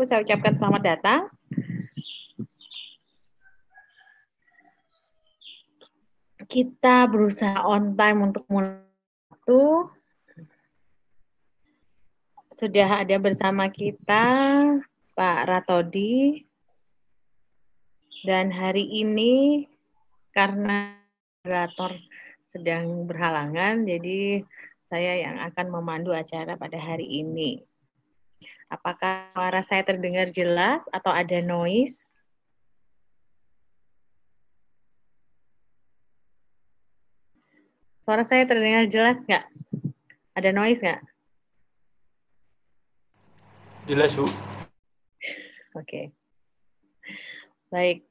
Ibu saya ucapkan selamat datang. Kita berusaha on time untuk mulai waktu. Sudah ada bersama kita Pak Ratodi. Dan hari ini karena moderator sedang berhalangan, jadi saya yang akan memandu acara pada hari ini. Apakah suara saya terdengar jelas atau ada noise? Suara saya terdengar jelas nggak? Ada noise nggak? Jelas, Bu. Oke. Okay. Baik.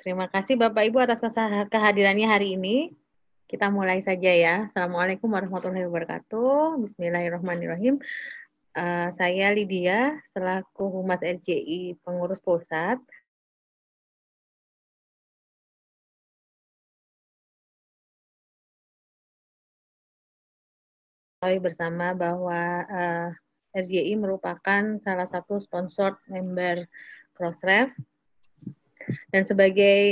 Terima kasih Bapak Ibu atas kehadirannya hari ini. Kita mulai saja ya. Assalamualaikum warahmatullahi wabarakatuh. Bismillahirrahmanirrahim. Uh, saya Lydia, selaku Humas RJI Pengurus Pusat. bersama bahwa uh, eh, RJI merupakan salah satu sponsor member Crossref dan sebagai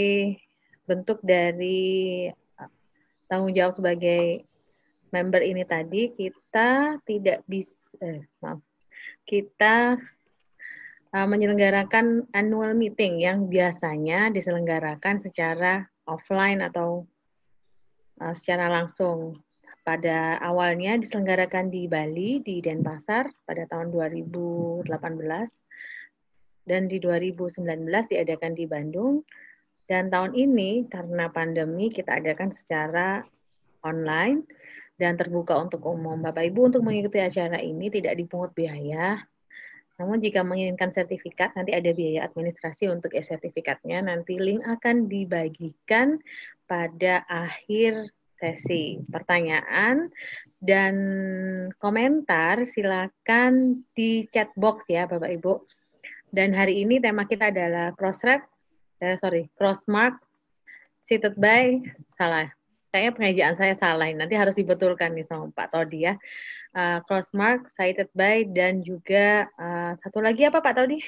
bentuk dari tanggung jawab sebagai member ini tadi kita tidak bisa eh, maaf. Kita uh, menyelenggarakan annual meeting yang biasanya diselenggarakan secara offline atau uh, secara langsung. Pada awalnya diselenggarakan di Bali di Denpasar pada tahun 2018 dan di 2019 diadakan di Bandung. Dan tahun ini karena pandemi kita adakan secara online dan terbuka untuk umum. Bapak Ibu untuk mengikuti acara ini tidak dipungut biaya. Namun jika menginginkan sertifikat nanti ada biaya administrasi untuk e-sertifikatnya. Nanti link akan dibagikan pada akhir sesi. Pertanyaan dan komentar silakan di chat box ya Bapak Ibu. Dan hari ini tema kita adalah cross-ref eh, sorry crossmark seated by salah kayaknya pengejaan saya salah nanti harus dibetulkan nih sama Pak Todi ya. Uh, crossmark cited by dan juga uh, satu lagi apa Pak Todi?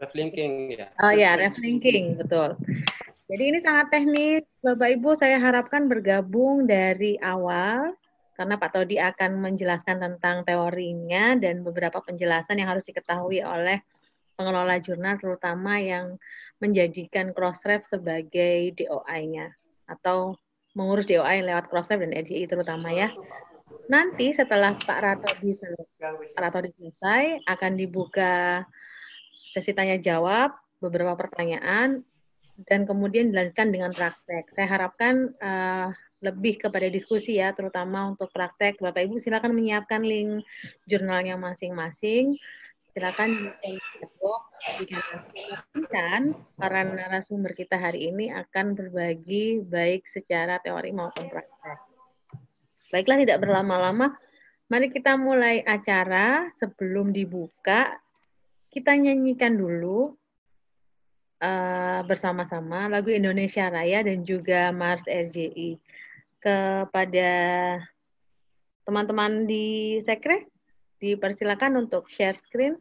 Reflinking ya. Oh ya reflinking betul. Jadi ini sangat teknis. Bapak Ibu saya harapkan bergabung dari awal karena Pak Todi akan menjelaskan tentang teorinya dan beberapa penjelasan yang harus diketahui oleh pengelola jurnal terutama yang menjadikan Crossref sebagai DOI-nya atau mengurus DOI lewat Crossref dan EDI terutama ya. Nanti setelah Pak Rato Rato selesai akan dibuka sesi tanya jawab beberapa pertanyaan dan kemudian dilanjutkan dengan praktek. Saya harapkan uh, lebih kepada diskusi ya, terutama untuk praktek. Bapak Ibu silakan menyiapkan link jurnalnya masing-masing silakan di box nanti para narasumber kita hari ini akan berbagi baik secara teori maupun praktek. Baiklah tidak berlama-lama, mari kita mulai acara. Sebelum dibuka, kita nyanyikan dulu uh, bersama-sama lagu Indonesia Raya dan juga Mars RJI kepada teman-teman di Sekre dipersilakan untuk share screen.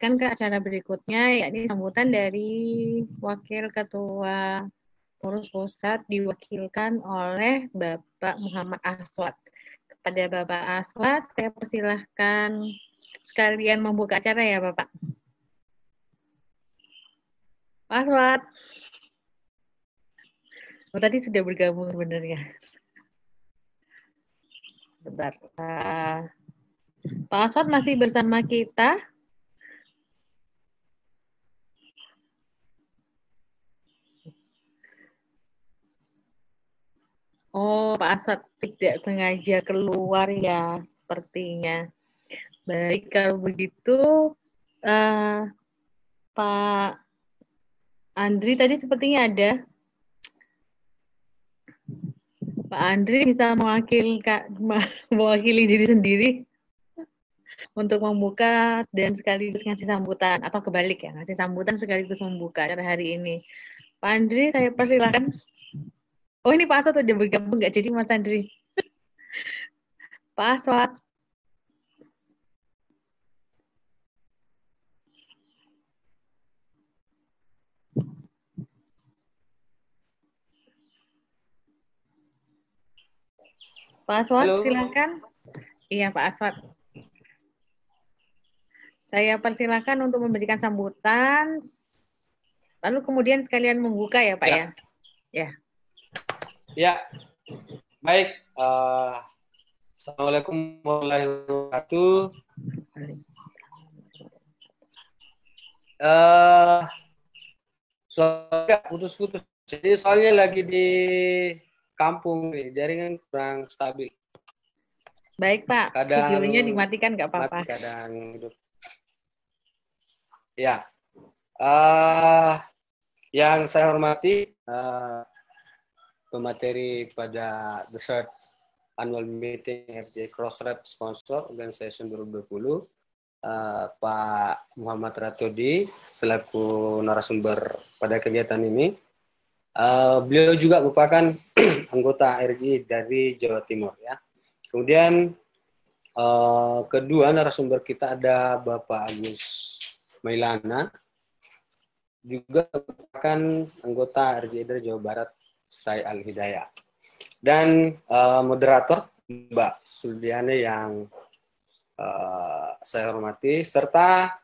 Lanjutkan ke acara berikutnya, yakni sambutan dari Wakil Ketua Pengurus Pusat diwakilkan oleh Bapak Muhammad Aswad. Kepada Bapak Aswad, saya persilahkan sekalian membuka acara ya Bapak. Pak Aswad. Oh, tadi sudah bergabung sebenarnya. Bentar. Pak Aswad masih bersama kita. Oh, Pak Asad tidak sengaja keluar ya, sepertinya. Baik, kalau begitu, uh, Pak Andri tadi sepertinya ada. Pak Andri bisa mewakili, mewakili diri sendiri untuk membuka dan sekaligus ngasih sambutan atau kebalik ya ngasih sambutan sekaligus membuka hari ini. Pak Andri, saya persilakan. Oh ini Pak Aswad udah bergabung nggak jadi Mas Andri? Pak Aswad. Pak Aswad, Halo. silakan. Iya, Pak Aswad. Saya persilakan untuk memberikan sambutan, lalu kemudian sekalian membuka ya, Pak ya. Ya. ya. Ya, baik. Uh, Assalamualaikum warahmatullahi wabarakatuh. Uh, soalnya putus-putus. Jadi soalnya lagi di kampung nih, jaringan kurang stabil. Baik Pak, kadang videonya dimatikan nggak apa-apa. Kadang hidup. Ya, uh, yang saya hormati uh, pemateri pada The Third Annual Meeting FJ Crossrep Sponsor Organization 2020, uh, Pak Muhammad Ratodi selaku narasumber pada kegiatan ini. Uh, beliau juga merupakan anggota RGI dari Jawa Timur ya. Kemudian uh, kedua narasumber kita ada Bapak Agus Mailana juga merupakan anggota RGI dari Jawa Barat Srai Al Hidayah. Dan uh, moderator Mbak Sudiane yang uh, saya hormati serta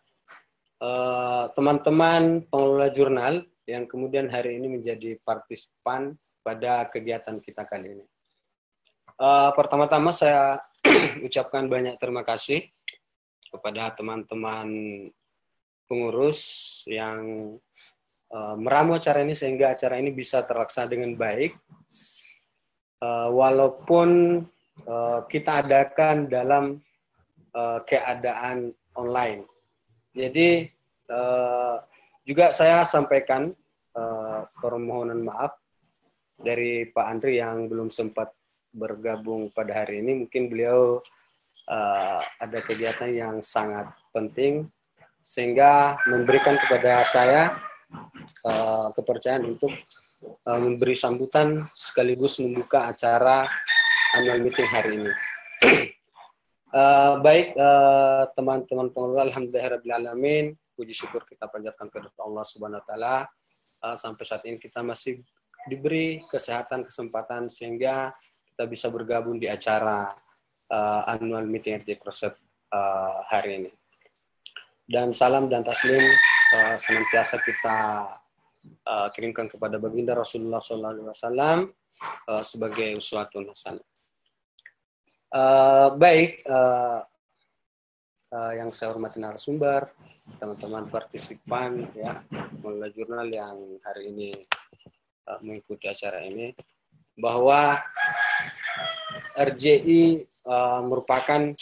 eh, teman-teman uh, pengelola jurnal yang kemudian hari ini menjadi partisipan pada kegiatan kita kali ini. Uh, pertama-tama saya ucapkan banyak terima kasih kepada teman-teman pengurus yang uh, meramu acara ini sehingga acara ini bisa terlaksana dengan baik. Uh, walaupun uh, kita adakan dalam uh, keadaan online. Jadi uh, juga saya sampaikan uh, permohonan maaf dari Pak Andri yang belum sempat bergabung pada hari ini. Mungkin beliau uh, ada kegiatan yang sangat penting sehingga memberikan kepada saya uh, kepercayaan untuk uh, memberi sambutan sekaligus membuka acara annual meeting hari ini. uh, baik teman-teman uh, pengelola alhamdulillahirobbilalamin puji syukur kita panjatkan kepada Allah Subhanahu wa taala sampai saat ini kita masih diberi kesehatan kesempatan sehingga kita bisa bergabung di acara uh, annual meeting RT Crossep uh, hari ini. Dan salam dan taslim uh, senantiasa kita uh, kirimkan kepada baginda Rasulullah SAW uh, sebagai uswatun hasanah. Uh, baik, uh, uh, yang saya hormati narasumber, teman-teman partisipan, ya, mulai jurnal yang hari ini uh, mengikuti acara ini, bahwa RJI uh, merupakan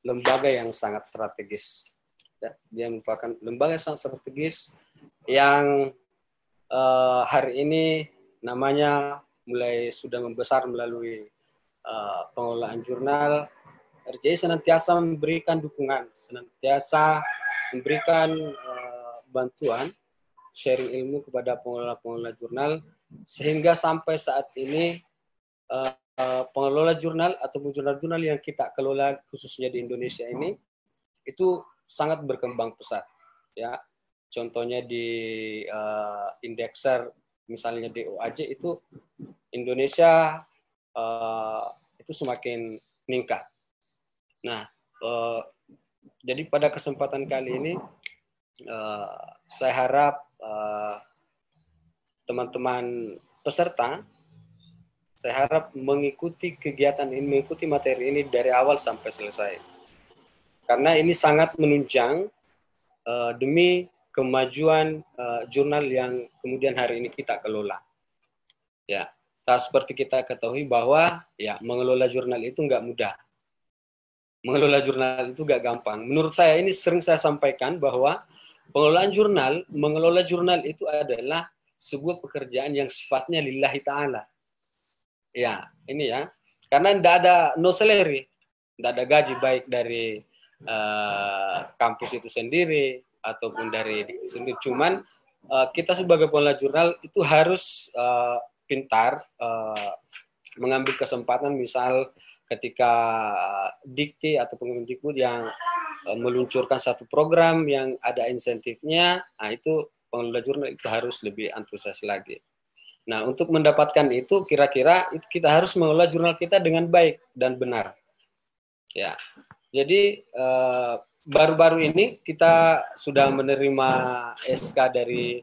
lembaga yang sangat strategis. Ya, dia merupakan lembaga yang sangat strategis yang uh, hari ini namanya mulai sudah membesar melalui uh, pengelolaan jurnal. RJI senantiasa memberikan dukungan, senantiasa memberikan uh, bantuan sharing ilmu kepada pengelola-pengelola jurnal sehingga sampai saat ini uh, uh, pengelola jurnal atau jurnal-jurnal yang kita kelola khususnya di Indonesia ini itu sangat berkembang pesat ya contohnya di uh, indekser misalnya di OAJ itu Indonesia uh, itu semakin meningkat. Nah, uh, jadi pada kesempatan kali ini uh, saya harap teman-teman uh, peserta saya harap mengikuti kegiatan ini, mengikuti materi ini dari awal sampai selesai. Karena ini sangat menunjang uh, demi kemajuan uh, jurnal yang kemudian hari ini kita kelola. Ya, seperti kita ketahui bahwa ya mengelola jurnal itu nggak mudah. Mengelola jurnal itu nggak gampang. Menurut saya ini sering saya sampaikan bahwa pengelolaan jurnal, mengelola jurnal itu adalah sebuah pekerjaan yang sifatnya lillahi ta'ala. Ya, ini ya. Karena tidak ada no salary, tidak ada gaji baik dari uh, kampus itu sendiri, ataupun dari sendiri. Cuman uh, kita sebagai pengelola jurnal itu harus uh, pintar uh, mengambil kesempatan misal ketika dikti atau pengumum yang meluncurkan satu program yang ada insentifnya, nah itu pengelola jurnal itu harus lebih antusias lagi. Nah, untuk mendapatkan itu kira-kira kita harus mengelola jurnal kita dengan baik dan benar. Ya. Jadi uh, baru-baru ini kita sudah menerima SK dari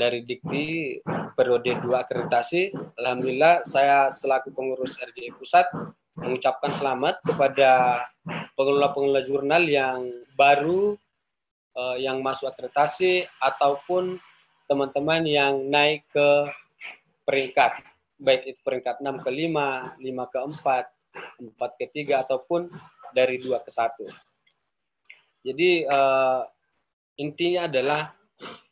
dari Dikti periode 2 akreditasi. Alhamdulillah saya selaku pengurus RJI Pusat mengucapkan selamat kepada pengelola-pengelola jurnal yang baru uh, yang masuk akreditasi ataupun teman-teman yang naik ke peringkat baik itu peringkat 6 ke 5, 5 ke 4, 4 ke 3 ataupun dari 2 ke 1. Jadi uh, intinya adalah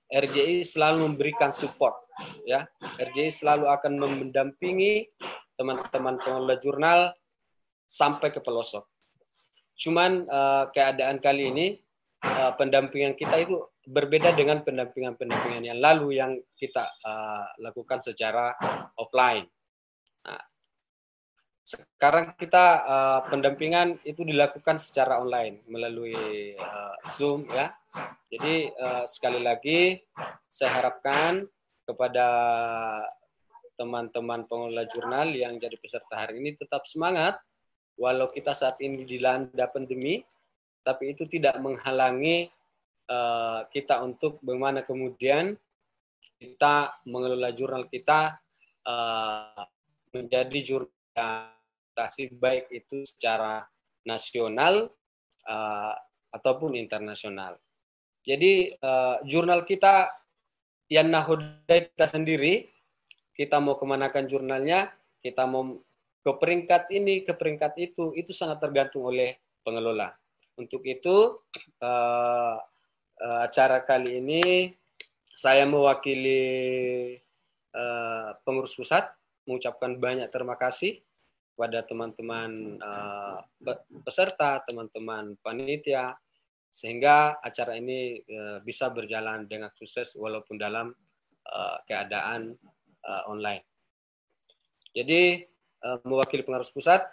RJI selalu memberikan support ya. RJI selalu akan mendampingi teman-teman pengelola jurnal sampai ke pelosok. Cuman uh, keadaan kali ini uh, pendampingan kita itu berbeda dengan pendampingan-pendampingan yang lalu yang kita uh, lakukan secara offline. Sekarang kita uh, pendampingan itu dilakukan secara online melalui uh, Zoom ya. Jadi uh, sekali lagi saya harapkan kepada teman-teman pengelola jurnal yang jadi peserta hari ini tetap semangat walau kita saat ini dilanda pandemi tapi itu tidak menghalangi uh, kita untuk bagaimana kemudian kita mengelola jurnal kita uh, menjadi jurnal representasi baik itu secara nasional uh, ataupun internasional. Jadi uh, jurnal kita yang nahodai kita sendiri, kita mau kemanakan jurnalnya, kita mau ke peringkat ini, ke peringkat itu, itu sangat tergantung oleh pengelola. Untuk itu uh, uh, acara kali ini saya mewakili uh, pengurus pusat mengucapkan banyak terima kasih kepada teman-teman uh, peserta, teman-teman panitia, sehingga acara ini uh, bisa berjalan dengan sukses walaupun dalam uh, keadaan online. Jadi mewakili pengurus pusat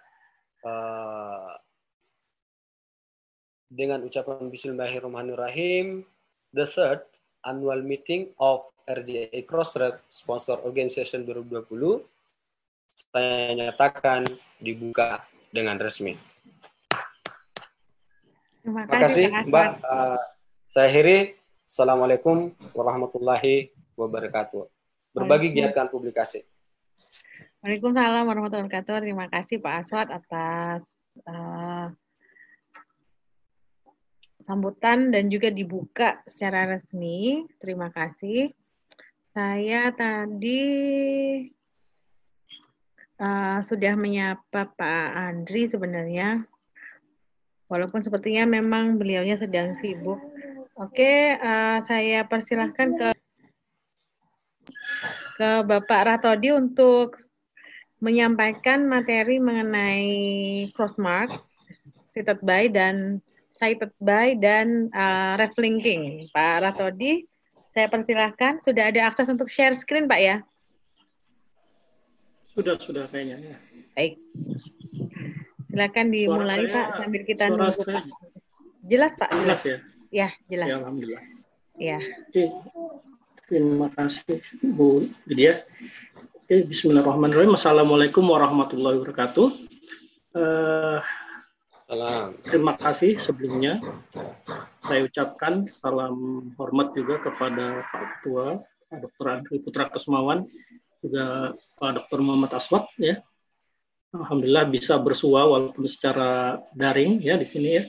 dengan ucapan Bismillahirrahmanirrahim, the third annual meeting of RDA Crossroad Sponsor Organization 2020 saya nyatakan dibuka dengan resmi. Terima kasih, Mbak. Uh, saya akhiri. Assalamualaikum warahmatullahi wabarakatuh. Berbagi giatkan publikasi. Waalaikumsalam warahmatullahi wabarakatuh. Terima kasih Pak Aswad atas uh, sambutan dan juga dibuka secara resmi. Terima kasih. Saya tadi uh, sudah menyapa Pak Andri sebenarnya. Walaupun sepertinya memang beliaunya sedang sibuk. Oke, uh, saya persilahkan ke ke Bapak Ratodi untuk menyampaikan materi mengenai crossmark, cited by dan cited by dan uh, ref linking. Pak Ratodi, saya persilahkan. Sudah ada akses untuk share screen, Pak ya? Sudah, sudah kayaknya ya. Baik. Silakan dimulai Pak sambil kita nunggu Pak. Jelas Pak. Jelas ya. Ya jelas. Ya alhamdulillah. Ya. Oke. Terima kasih Bu Lydia. Oke, Bismillahirrahmanirrahim. Assalamualaikum warahmatullahi wabarakatuh. Uh, Salam. Terima kasih sebelumnya. Saya ucapkan salam hormat juga kepada Pak Ketua, Dr. Andri Putra Kesmawan, juga Pak Dr. Muhammad Aswad ya. Alhamdulillah bisa bersua walaupun secara daring ya di sini ya.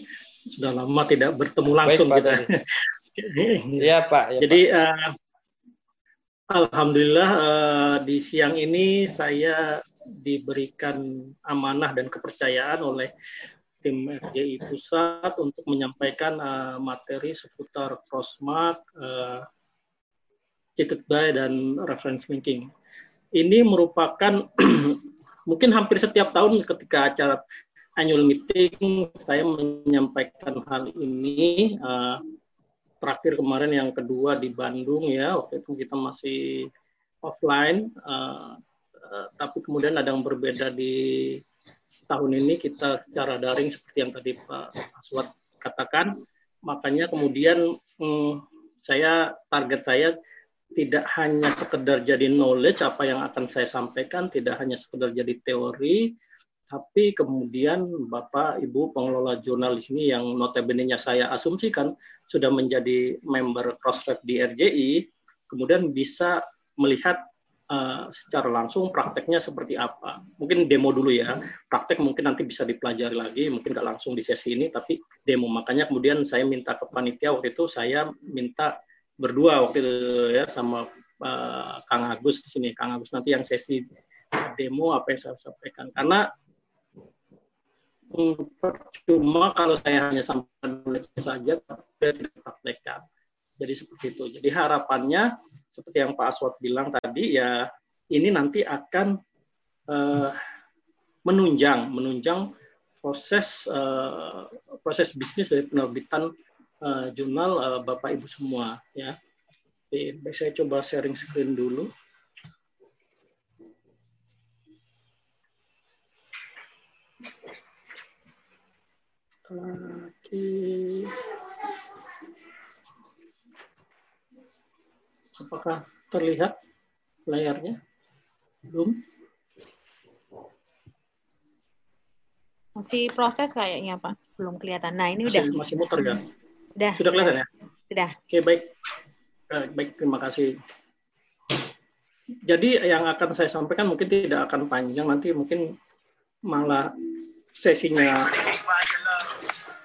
Sudah lama tidak bertemu langsung Baik, kita. Iya Pak. Ya, Jadi Pak. Uh, Alhamdulillah uh, di siang ini saya diberikan amanah dan kepercayaan oleh tim RJI Pusat untuk menyampaikan uh, materi seputar crossmark, uh, cheated by, dan reference linking. Ini merupakan mungkin hampir setiap tahun ketika acara annual meeting saya menyampaikan hal ini. Uh, terakhir kemarin yang kedua di Bandung ya, waktu itu kita masih offline, uh, uh, tapi kemudian ada yang berbeda di tahun ini kita secara daring seperti yang tadi Pak Aswad katakan. Makanya kemudian hmm, saya target saya tidak hanya sekedar jadi knowledge apa yang akan saya sampaikan, tidak hanya sekedar jadi teori, tapi kemudian Bapak Ibu pengelola jurnal ini yang notabene-nya saya asumsikan sudah menjadi member Crossref di RJI, kemudian bisa melihat uh, secara langsung prakteknya seperti apa. Mungkin demo dulu ya, praktek mungkin nanti bisa dipelajari lagi, mungkin nggak langsung di sesi ini, tapi demo. Makanya kemudian saya minta ke panitia waktu itu, saya minta berdua waktu itu ya sama uh, Kang Agus di sini. Kang Agus nanti yang sesi demo apa yang saya sampaikan. Karena hmm, percuma kalau saya hanya sampaikan saja, tapi tidak praktekkan. Jadi seperti itu. Jadi harapannya seperti yang Pak Aswad bilang tadi ya ini nanti akan uh, menunjang menunjang proses uh, proses bisnis dari penerbitan uh, jurnal uh, Bapak Ibu semua ya. Jadi, saya coba sharing screen dulu. Oke. Apakah terlihat layarnya? Belum? Masih proses kayaknya Pak, belum kelihatan. Nah ini masih, udah. Masih muter ya? Sudah. Sudah kelihatan ya? Sudah. Oke baik, eh, baik terima kasih. Jadi yang akan saya sampaikan mungkin tidak akan panjang, nanti mungkin malah sesinya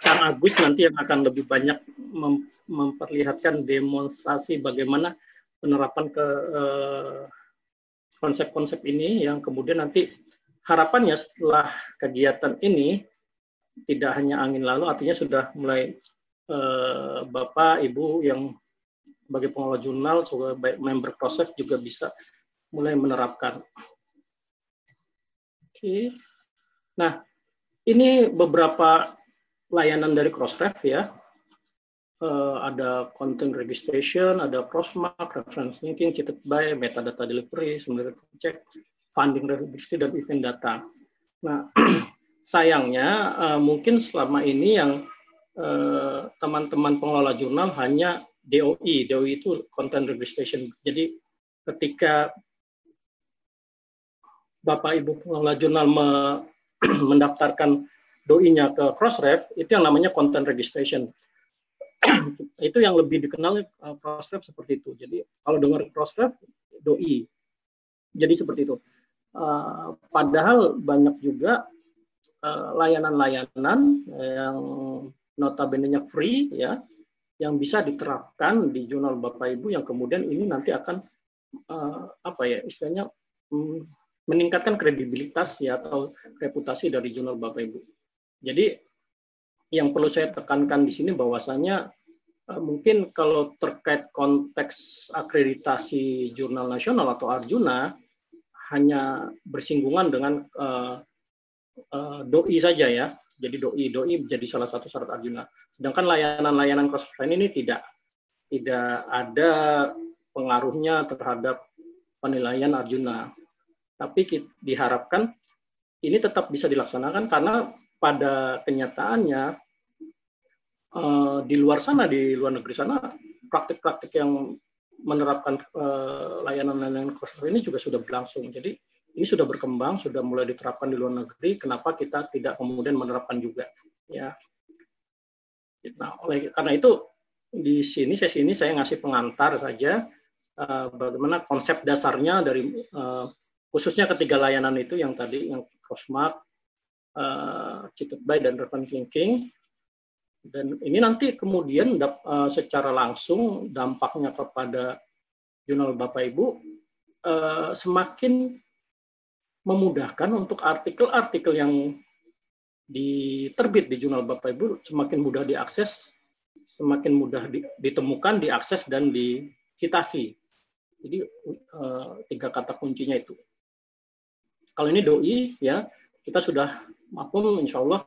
Kang Agus nanti yang akan lebih banyak mem memperlihatkan demonstrasi bagaimana penerapan ke eh, konsep-konsep ini yang kemudian nanti harapannya setelah kegiatan ini tidak hanya angin lalu artinya sudah mulai eh, Bapak Ibu yang sebagai pengelola jurnal sebagai member proses juga bisa mulai menerapkan. Oke. Nah, ini beberapa layanan dari Crossref ya uh, ada content registration, ada crossmark, reference linking, cheated by, metadata delivery, similarity check, funding registry, dan event data. Nah, sayangnya uh, mungkin selama ini yang teman-teman uh, pengelola jurnal hanya DOI. DOI itu content registration. Jadi ketika Bapak Ibu pengelola jurnal me mendaftarkan DOI-nya ke Crossref, itu yang namanya content registration. itu yang lebih dikenal uh, Crossref seperti itu. Jadi kalau dengar Crossref, doi. Jadi seperti itu. Uh, padahal banyak juga layanan-layanan uh, yang notabene-nya free ya, yang bisa diterapkan di jurnal Bapak Ibu yang kemudian ini nanti akan uh, apa ya istilahnya um, meningkatkan kredibilitas ya atau reputasi dari jurnal Bapak Ibu. Jadi yang perlu saya tekankan di sini bahwasanya uh, mungkin kalau terkait konteks akreditasi jurnal nasional atau Arjuna hanya bersinggungan dengan uh, uh, doi saja ya. Jadi doi doi menjadi salah satu syarat Arjuna. Sedangkan layanan-layanan cross ini tidak tidak ada pengaruhnya terhadap penilaian Arjuna. Tapi diharapkan ini tetap bisa dilaksanakan karena pada kenyataannya uh, di luar sana di luar negeri sana praktik-praktik yang menerapkan uh, layanan-layanan cross ini juga sudah berlangsung. Jadi ini sudah berkembang, sudah mulai diterapkan di luar negeri. Kenapa kita tidak kemudian menerapkan juga? Ya. Nah, oleh karena itu di sini sesi ini saya ngasih pengantar saja uh, bagaimana konsep dasarnya dari uh, khususnya ketiga layanan itu yang tadi yang crossmark, uh, cheated by dan relevant linking dan ini nanti kemudian uh, secara langsung dampaknya kepada jurnal Bapak Ibu uh, semakin memudahkan untuk artikel-artikel yang diterbit di jurnal Bapak Ibu semakin mudah diakses, semakin mudah ditemukan, diakses dan dicitasi. Jadi uh, tiga kata kuncinya itu. Kalau ini doi ya kita sudah maklum insya Allah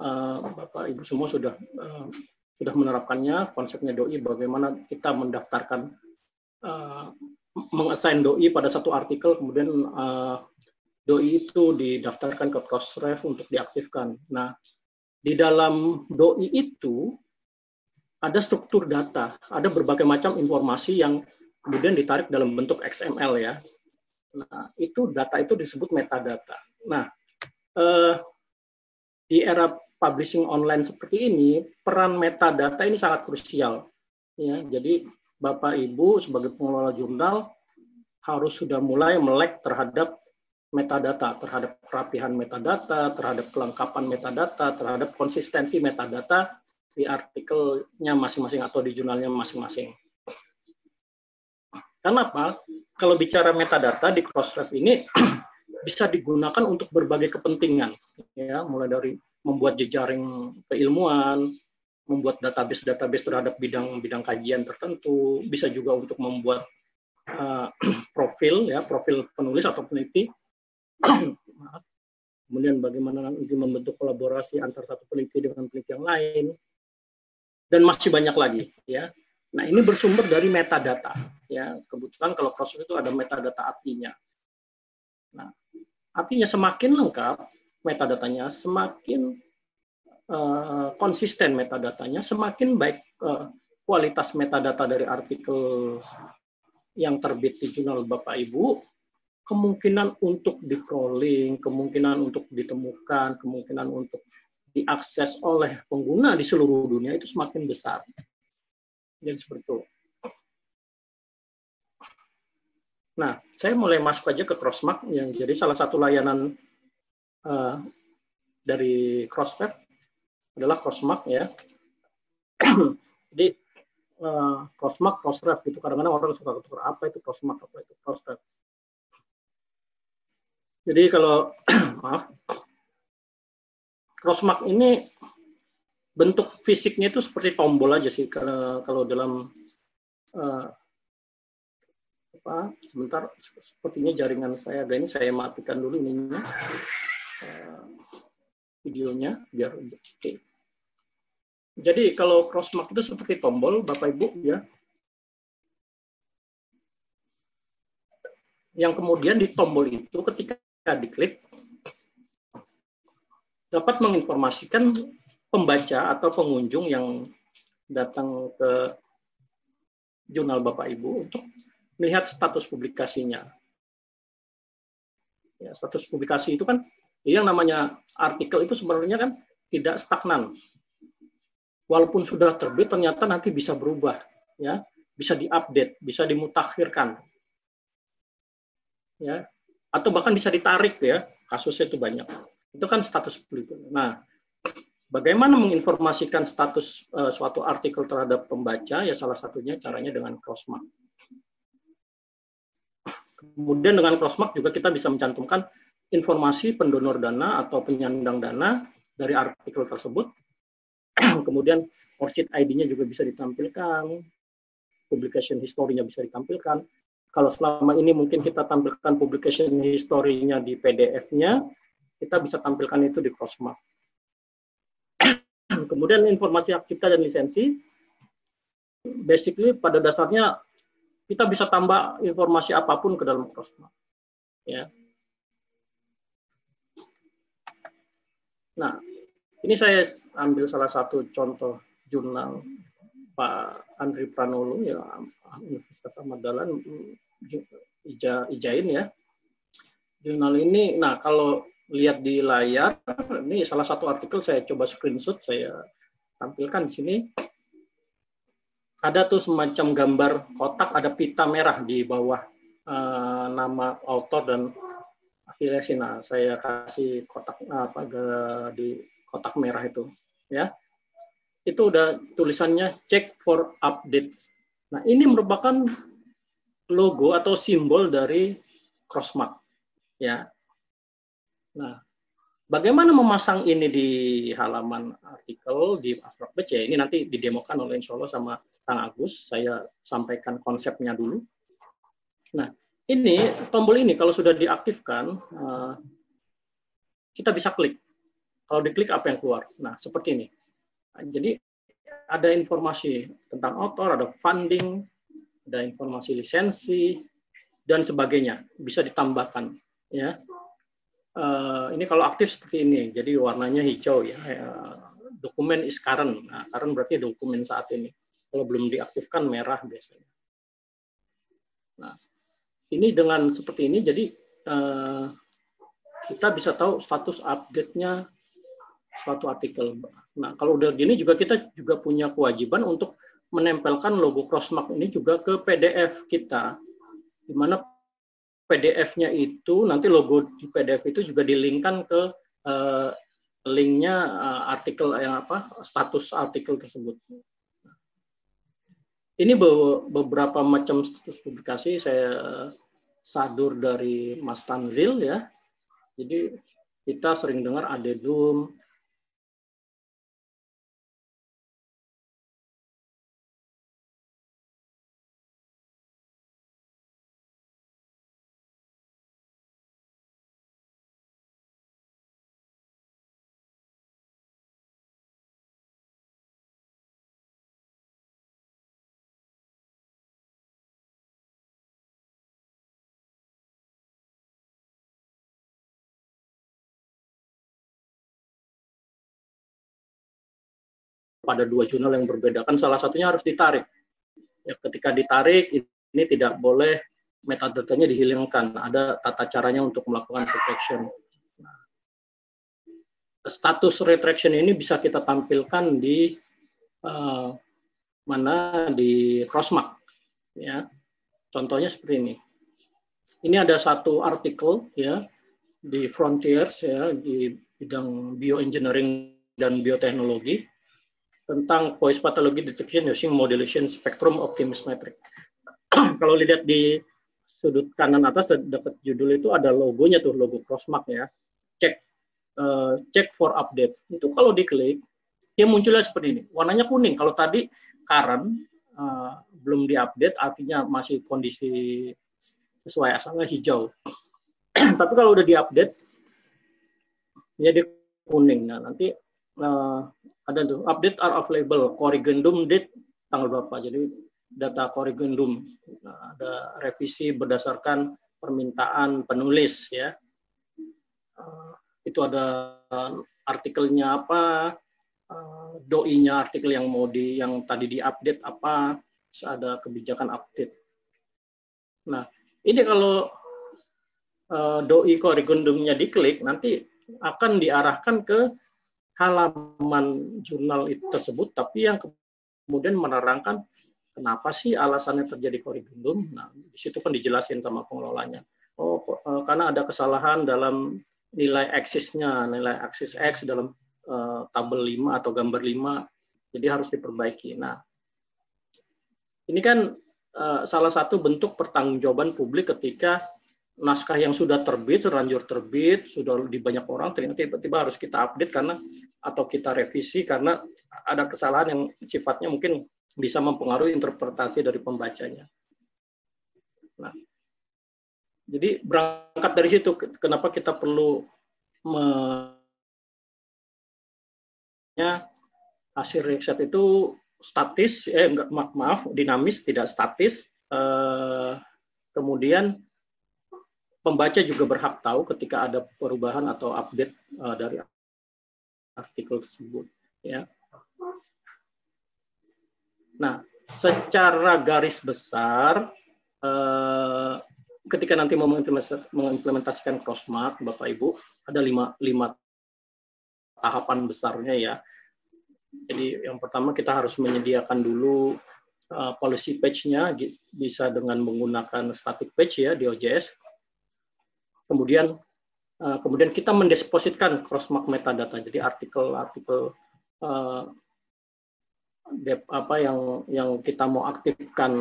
uh, Bapak Ibu semua sudah uh, sudah menerapkannya konsepnya doi bagaimana kita mendaftarkan mengassign doi pada satu artikel kemudian uh, doi itu didaftarkan ke Crossref untuk diaktifkan. Nah, di dalam doi itu ada struktur data, ada berbagai macam informasi yang kemudian ditarik dalam bentuk XML ya. Nah, itu data itu disebut metadata. Nah, eh, di era publishing online seperti ini, peran metadata ini sangat krusial. Ya, jadi Bapak Ibu sebagai pengelola jurnal harus sudah mulai melek terhadap metadata, terhadap kerapihan metadata, terhadap kelengkapan metadata, terhadap konsistensi metadata di artikelnya masing-masing atau di jurnalnya masing-masing. Kenapa? Kalau bicara metadata di Crossref ini bisa digunakan untuk berbagai kepentingan, ya, mulai dari membuat jejaring keilmuan, membuat database-database terhadap bidang-bidang kajian tertentu, bisa juga untuk membuat uh, profil, ya, profil penulis atau peneliti. Kemudian bagaimana nanti membentuk kolaborasi antar satu peneliti dengan peneliti yang lain, dan masih banyak lagi, ya. Nah, ini bersumber dari metadata, ya. Kebetulan kalau proses itu ada metadata artinya. Nah, Artinya semakin lengkap metadatanya, semakin uh, konsisten metadatanya, semakin baik uh, kualitas metadata dari artikel yang terbit di jurnal Bapak Ibu, kemungkinan untuk di crawling, kemungkinan untuk ditemukan, kemungkinan untuk diakses oleh pengguna di seluruh dunia itu semakin besar. Jadi seperti itu. Nah, saya mulai masuk aja ke Crossmark yang jadi salah satu layanan uh, dari Crossweb adalah Crossmark ya. jadi uh, Crossmark, Crossref gitu. Kadang-kadang orang suka tukar apa itu Crossmark, apa itu Crossref. Jadi kalau maaf, Crossmark ini bentuk fisiknya itu seperti tombol aja sih kalau kalau dalam uh, apa sebentar sepertinya jaringan saya ini saya matikan dulu ininya uh, videonya biar oke okay. jadi kalau crossmark itu seperti tombol bapak ibu ya yang kemudian di tombol itu ketika diklik dapat menginformasikan pembaca atau pengunjung yang datang ke jurnal Bapak Ibu untuk melihat status publikasinya. Ya, status publikasi itu kan yang namanya artikel itu sebenarnya kan tidak stagnan. Walaupun sudah terbit ternyata nanti bisa berubah, ya, bisa diupdate, bisa dimutakhirkan. Ya, atau bahkan bisa ditarik ya, kasusnya itu banyak. Itu kan status publikasi. Nah, bagaimana menginformasikan status uh, suatu artikel terhadap pembaca ya salah satunya caranya dengan crossmark. Kemudian dengan crossmark juga kita bisa mencantumkan informasi pendonor dana atau penyandang dana dari artikel tersebut. Kemudian ORCID ID-nya juga bisa ditampilkan, publication history-nya bisa ditampilkan. Kalau selama ini mungkin kita tampilkan publication history-nya di PDF-nya, kita bisa tampilkan itu di crossmark. Kemudian informasi hak cipta dan lisensi, basically pada dasarnya kita bisa tambah informasi apa pun ke dalam Crossmark. Ya. Nah, Ini saya ambil salah satu contoh jurnal Pak Andri Pranolo ya Universitas Ahmad Dahlan Ija, Ijain ya. Jurnal ini, nah kalau lihat di layar, ini salah satu artikel saya coba screenshot, saya tampilkan di sini. Ada tuh semacam gambar kotak, ada pita merah di bawah uh, nama author dan afiliasi. Nah, saya kasih kotak apa di kotak merah itu, ya. Itu udah tulisannya check for updates. Nah, ini merupakan logo atau simbol dari Crossmark, ya. Nah, bagaimana memasang ini di halaman artikel di Astrock ya ini nanti didemokan oleh Insya Allah sama Kang Agus. Saya sampaikan konsepnya dulu. Nah, ini tombol ini kalau sudah diaktifkan, eh, kita bisa klik. Kalau diklik apa yang keluar? Nah, seperti ini. Nah, jadi ada informasi tentang author, ada funding, ada informasi lisensi dan sebagainya. Bisa ditambahkan, ya uh, ini kalau aktif seperti ini, jadi warnanya hijau ya. Uh, dokumen is current. Nah, current berarti dokumen saat ini. Kalau belum diaktifkan merah biasanya. Nah, ini dengan seperti ini, jadi uh, kita bisa tahu status update-nya suatu artikel. Nah, kalau udah gini juga kita juga punya kewajiban untuk menempelkan logo Crossmark ini juga ke PDF kita, di mana PDF-nya itu nanti logo di PDF itu juga dilinkkan ke uh, linknya uh, artikel yang apa status artikel tersebut. Ini be beberapa macam status publikasi saya sadur dari Mas Tanzil ya. Jadi kita sering dengar adedum, pada dua jurnal yang berbeda. Kan salah satunya harus ditarik. Ya ketika ditarik ini tidak boleh metadatanya dihilangkan. Ada tata caranya untuk melakukan protection nah, status retraction ini bisa kita tampilkan di uh, mana? Di Crossmark ya. Contohnya seperti ini. Ini ada satu artikel ya di Frontiers ya di bidang bioengineering dan bioteknologi tentang voice pathology detection using modulation spectrum optimis metric. Kalau lihat di sudut kanan atas dekat judul itu ada logonya tuh logo Crossmark ya. Cek uh, cek for update. Itu kalau diklik dia munculnya seperti ini. Warnanya kuning. Kalau tadi current uh, belum diupdate artinya masih kondisi sesuai asalnya hijau. Tapi kalau udah diupdate jadi kuning. Nah, nanti uh, ada tuh update are available corrigendum date tanggal berapa. Jadi data corrigendum. Nah, ada revisi berdasarkan permintaan penulis ya. Uh, itu ada artikelnya apa uh, doi-nya artikel yang mau di yang tadi diupdate apa ada kebijakan update. Nah ini kalau uh, doi corrigendumnya diklik nanti akan diarahkan ke halaman jurnal itu tersebut, tapi yang kemudian menerangkan kenapa sih alasannya terjadi korrigendum. Nah, di situ kan dijelasin sama pengelolanya. Oh, eh, karena ada kesalahan dalam nilai aksisnya, nilai aksis X dalam uh, tabel 5 atau gambar 5, jadi harus diperbaiki. Nah, ini kan uh, salah satu bentuk pertanggungjawaban publik ketika naskah yang sudah terbit, terlanjur terbit, sudah di banyak orang, ternyata tiba-tiba harus kita update karena atau kita revisi karena ada kesalahan yang sifatnya mungkin bisa mempengaruhi interpretasi dari pembacanya. Nah, jadi berangkat dari situ, kenapa kita perlu me hasil riset itu statis, eh enggak maaf, dinamis, tidak statis. Eh, kemudian pembaca juga berhak tahu ketika ada perubahan atau update uh, dari artikel tersebut ya. Nah, secara garis besar eh, ketika nanti mau mengimplementasikan crossmark Bapak Ibu ada lima, lima tahapan besarnya ya. Jadi yang pertama kita harus menyediakan dulu uh, policy page-nya bisa dengan menggunakan static page ya di OJS. Kemudian uh, kemudian kita mendepositkan crossmark metadata. Jadi artikel-artikel uh, apa yang yang kita mau aktifkan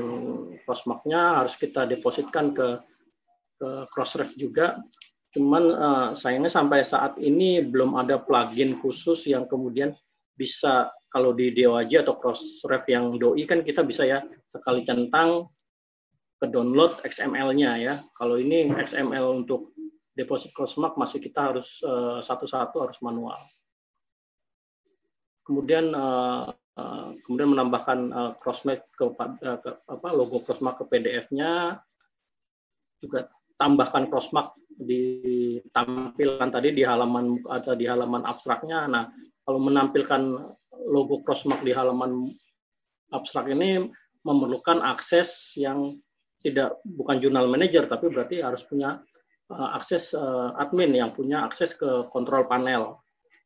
crossmark-nya harus kita depositkan ke ke Crossref juga. Cuman uh, sayangnya sampai saat ini belum ada plugin khusus yang kemudian bisa kalau di DOAJ atau Crossref yang doi kan kita bisa ya sekali centang ke download XML-nya ya. Kalau ini XML untuk deposit crossmark masih kita harus eh, satu-satu harus manual. Kemudian uh, uh, kemudian menambahkan crossmark ke, ke apa logo crossmark ke PDF-nya juga tambahkan crossmark di tampilan tadi di halaman atau di halaman abstraknya. Nah, kalau menampilkan logo crossmark di halaman abstrak ini memerlukan akses yang tidak bukan jurnal manager tapi berarti harus punya uh, akses uh, admin yang punya akses ke kontrol panel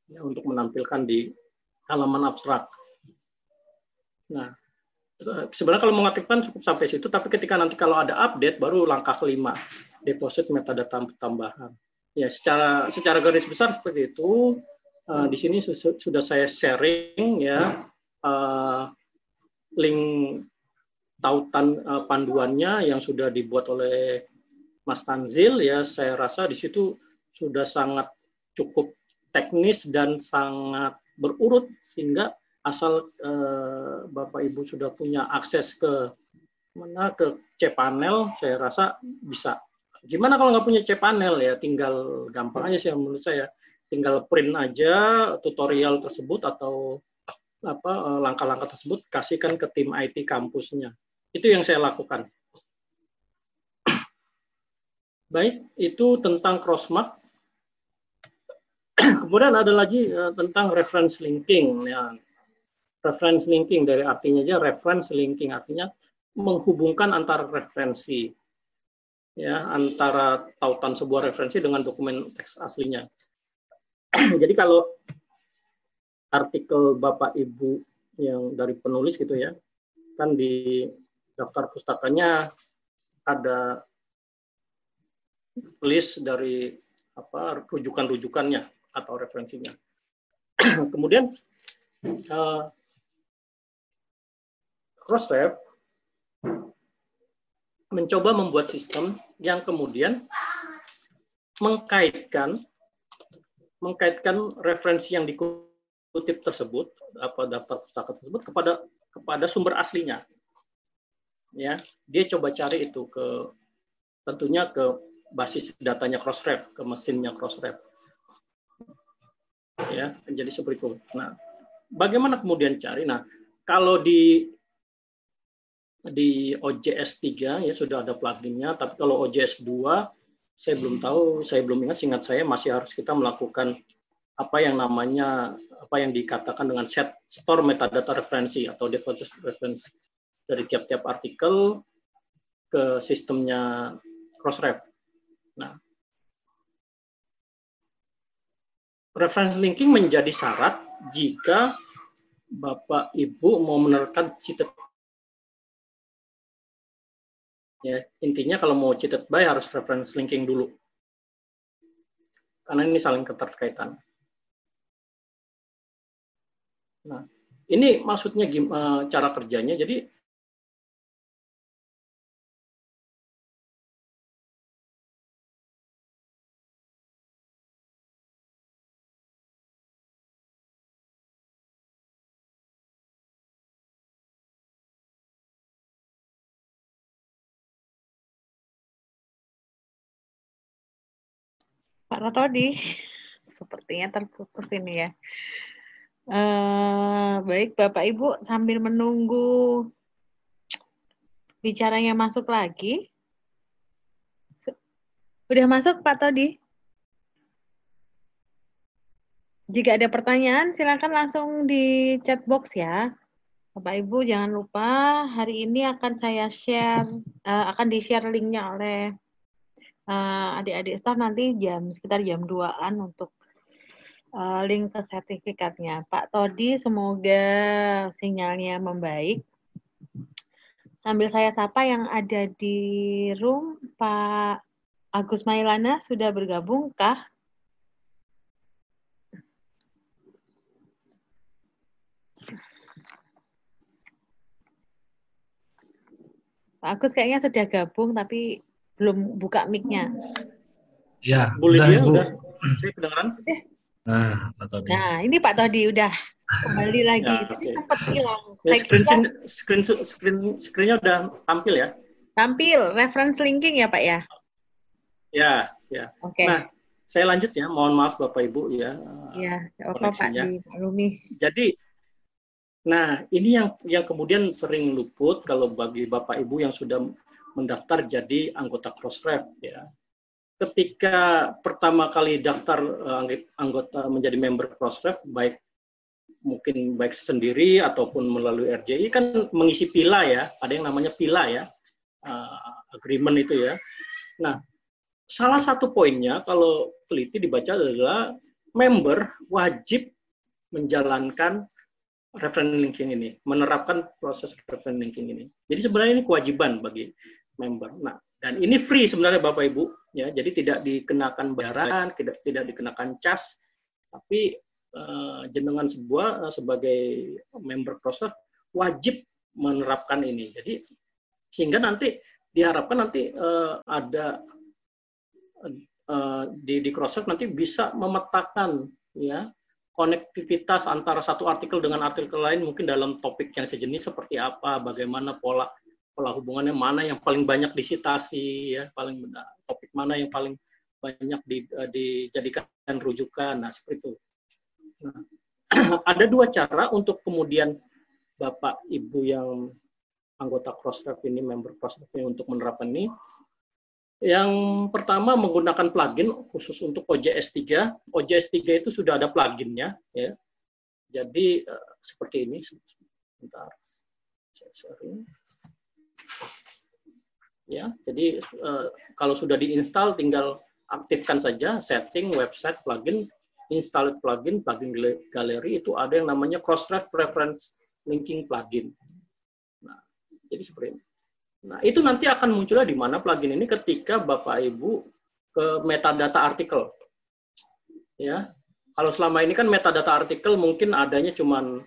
ya, untuk menampilkan di halaman abstrak. Nah, eh, sebenarnya kalau mengaktifkan cukup sampai situ, tapi ketika nanti kalau ada update baru langkah kelima deposit metadata tambahan. Ya, secara secara garis besar seperti itu. Uh, di sini su sudah saya sharing ya uh, link tautan uh, panduannya yang sudah dibuat oleh Mas Tanzil ya. Saya rasa di situ sudah sangat cukup teknis dan sangat berurut sehingga asal uh, Bapak Ibu sudah punya akses ke mana ke cPanel, saya rasa bisa Gimana kalau nggak punya cPanel ya, tinggal gampang aja sih menurut saya. Tinggal print aja tutorial tersebut atau apa eh, langkah-langkah tersebut kasihkan ke tim IT kampusnya. Itu yang saya lakukan. Baik, itu tentang crossmark. Kemudian ada lagi uh, tentang reference linking. Ya. Reference linking dari artinya aja reference linking artinya menghubungkan antar referensi ya antara tautan sebuah referensi dengan dokumen teks aslinya. Jadi kalau artikel Bapak Ibu yang dari penulis gitu ya, kan di daftar pustakanya ada list dari apa rujukan-rujukannya atau referensinya. Kemudian uh, Crossref mencoba membuat sistem yang kemudian mengkaitkan mengkaitkan referensi yang dikutip tersebut apa daftar pustaka tersebut kepada kepada sumber aslinya ya dia coba cari itu ke tentunya ke basis datanya Crossref ke mesinnya Crossref. Ya menjadi seperti itu. Nah bagaimana kemudian cari? Nah kalau di di OJS 3 ya sudah ada pluginnya, tapi kalau OJS 2 saya belum tahu, saya belum ingat, singkat saya masih harus kita melakukan apa yang namanya apa yang dikatakan dengan set store metadata referensi atau default reference dari tiap-tiap artikel ke sistemnya Crossref. Nah, reference linking menjadi syarat jika Bapak Ibu mau menerapkan cited Ya, intinya kalau mau cheated by harus reference linking dulu. Karena ini saling keterkaitan. Nah, ini maksudnya eh, cara kerjanya. Jadi Pak Rotodi, sepertinya terputus ini ya. Uh, baik, Bapak Ibu sambil menunggu bicaranya masuk lagi. Udah masuk Pak Todi? jika ada pertanyaan silakan langsung di chat box ya. Bapak Ibu jangan lupa hari ini akan saya share uh, akan di-share linknya oleh uh, adik-adik staff nanti jam sekitar jam 2-an untuk uh, link ke sertifikatnya. Pak Todi semoga sinyalnya membaik. Sambil saya sapa yang ada di room Pak Agus Mailana sudah bergabung kah? Pak Agus kayaknya sudah gabung tapi belum buka mic-nya. Ya, boleh dia udah. Saya kedengaran. Eh. Nah, Pak Todi. Nah, ini Pak Todi udah kembali lagi. Ya, okay. sempat hilang. Ya, screen, screen, screen, screen, screennya udah tampil ya? Tampil, reference linking ya Pak ya? Ya, ya. Oke. Okay. Nah, saya lanjut ya. Mohon maaf Bapak Ibu ya. Iya, apa Pak dimaklumi. Jadi Nah, ini yang yang kemudian sering luput kalau bagi Bapak Ibu yang sudah mendaftar jadi anggota Crossref ya. Ketika pertama kali daftar uh, anggota menjadi member Crossref baik mungkin baik sendiri ataupun melalui RJI kan mengisi pila ya, ada yang namanya pila ya. Uh, agreement itu ya. Nah, salah satu poinnya kalau teliti dibaca adalah member wajib menjalankan reference linking ini, menerapkan proses reference linking ini. Jadi sebenarnya ini kewajiban bagi member. Nah, dan ini free sebenarnya Bapak Ibu, ya. Jadi tidak dikenakan bayaran, tidak tidak dikenakan cas, tapi uh, jenengan sebuah uh, sebagai member proses wajib menerapkan ini. Jadi sehingga nanti diharapkan nanti uh, ada uh, di di Crossref nanti bisa memetakan ya konektivitas antara satu artikel dengan artikel lain mungkin dalam topik yang sejenis seperti apa, bagaimana pola pola hubungannya, mana yang paling banyak disitasi, ya paling topik mana yang paling banyak di, uh, dijadikan rujukan, nah seperti itu. Nah, ada dua cara untuk kemudian bapak ibu yang anggota Crossref ini, member Crossref ini untuk menerapkan ini. Yang pertama menggunakan plugin khusus untuk OJS 3. OJS 3 itu sudah ada pluginnya ya. Jadi uh, seperti ini. Sebentar. Ya, jadi uh, kalau sudah diinstal tinggal aktifkan saja setting website plugin install plugin plugin galeri itu ada yang namanya crossref reference linking plugin. Nah, jadi seperti ini. Nah, itu nanti akan munculnya di mana plugin ini ketika Bapak Ibu ke metadata artikel. Ya. Kalau selama ini kan metadata artikel mungkin adanya cuma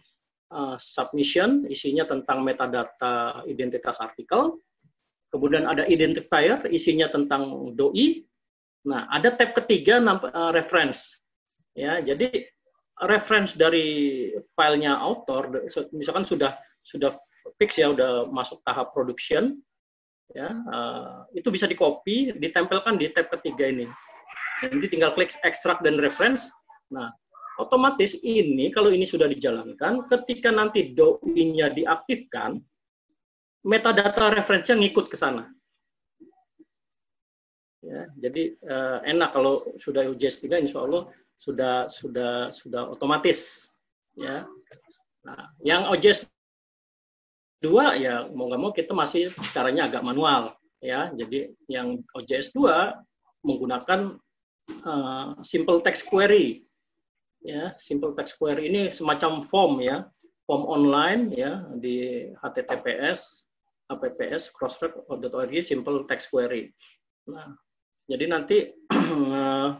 uh, submission, isinya tentang metadata identitas artikel. Kemudian ada identifier, isinya tentang doi. Nah, ada tab ketiga uh, reference. Ya, jadi reference dari filenya author misalkan sudah sudah fix ya udah masuk tahap production ya uh, itu bisa di copy ditempelkan di tab ketiga ini nanti tinggal klik extract dan reference nah otomatis ini kalau ini sudah dijalankan ketika nanti doi-nya diaktifkan metadata referensinya ngikut ke sana. Ya jadi uh, enak kalau sudah UJS 3 insya Allah sudah sudah sudah otomatis ya. Nah yang OJS dua ya mau nggak mau kita masih caranya agak manual ya. Jadi yang OJS 2 menggunakan uh, simple text query ya. Simple text query ini semacam form ya. Form online ya di https apps crossref.org simple text query nah jadi nanti uh,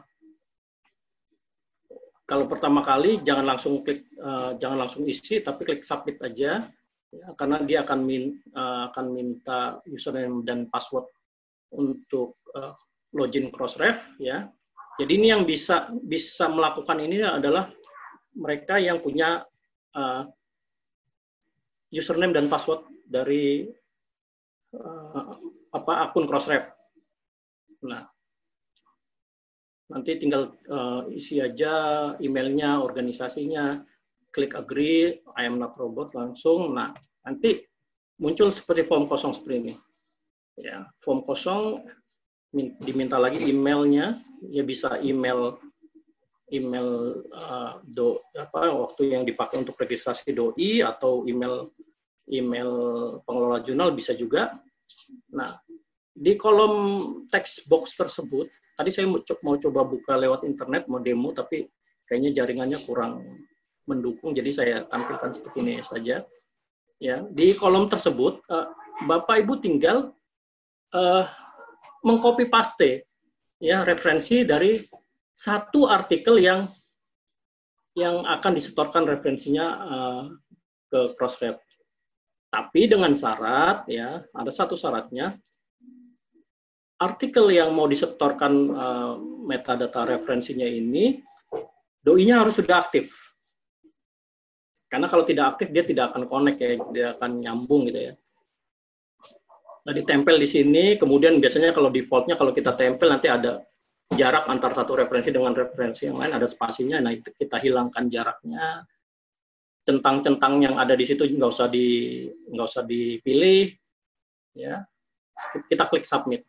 kalau pertama kali jangan langsung klik uh, jangan langsung isi tapi klik submit aja ya, karena dia akan min, uh, akan minta username dan password untuk login Crossref ya. Jadi ini yang bisa bisa melakukan ini adalah mereka yang punya uh, username dan password dari uh, apa akun Crossref. Nah, nanti tinggal uh, isi aja emailnya, organisasinya, klik agree, I am not robot langsung. Nah, nanti muncul seperti form kosong seperti ini. Ya, form kosong diminta lagi emailnya, ya bisa email email uh, do apa waktu yang dipakai untuk registrasi doi atau email email pengelola jurnal bisa juga. Nah, di kolom text box tersebut, tadi saya mau, coba buka lewat internet, mau demo, tapi kayaknya jaringannya kurang mendukung, jadi saya tampilkan seperti ini saja. Ya, di kolom tersebut, uh, Bapak Ibu tinggal uh, mengcopy paste ya referensi dari satu artikel yang yang akan disetorkan referensinya uh, ke Crossref. Tapi dengan syarat ya, ada satu syaratnya artikel yang mau disetorkan uh, metadata referensinya ini doi-nya harus sudah aktif. Karena kalau tidak aktif dia tidak akan connect ya, tidak akan nyambung gitu ya. Nah, ditempel di sini, kemudian biasanya kalau defaultnya kalau kita tempel nanti ada jarak antar satu referensi dengan referensi yang lain, ada spasinya, nah itu kita hilangkan jaraknya, centang-centang yang ada di situ nggak usah di nggak usah dipilih ya. Kita klik submit.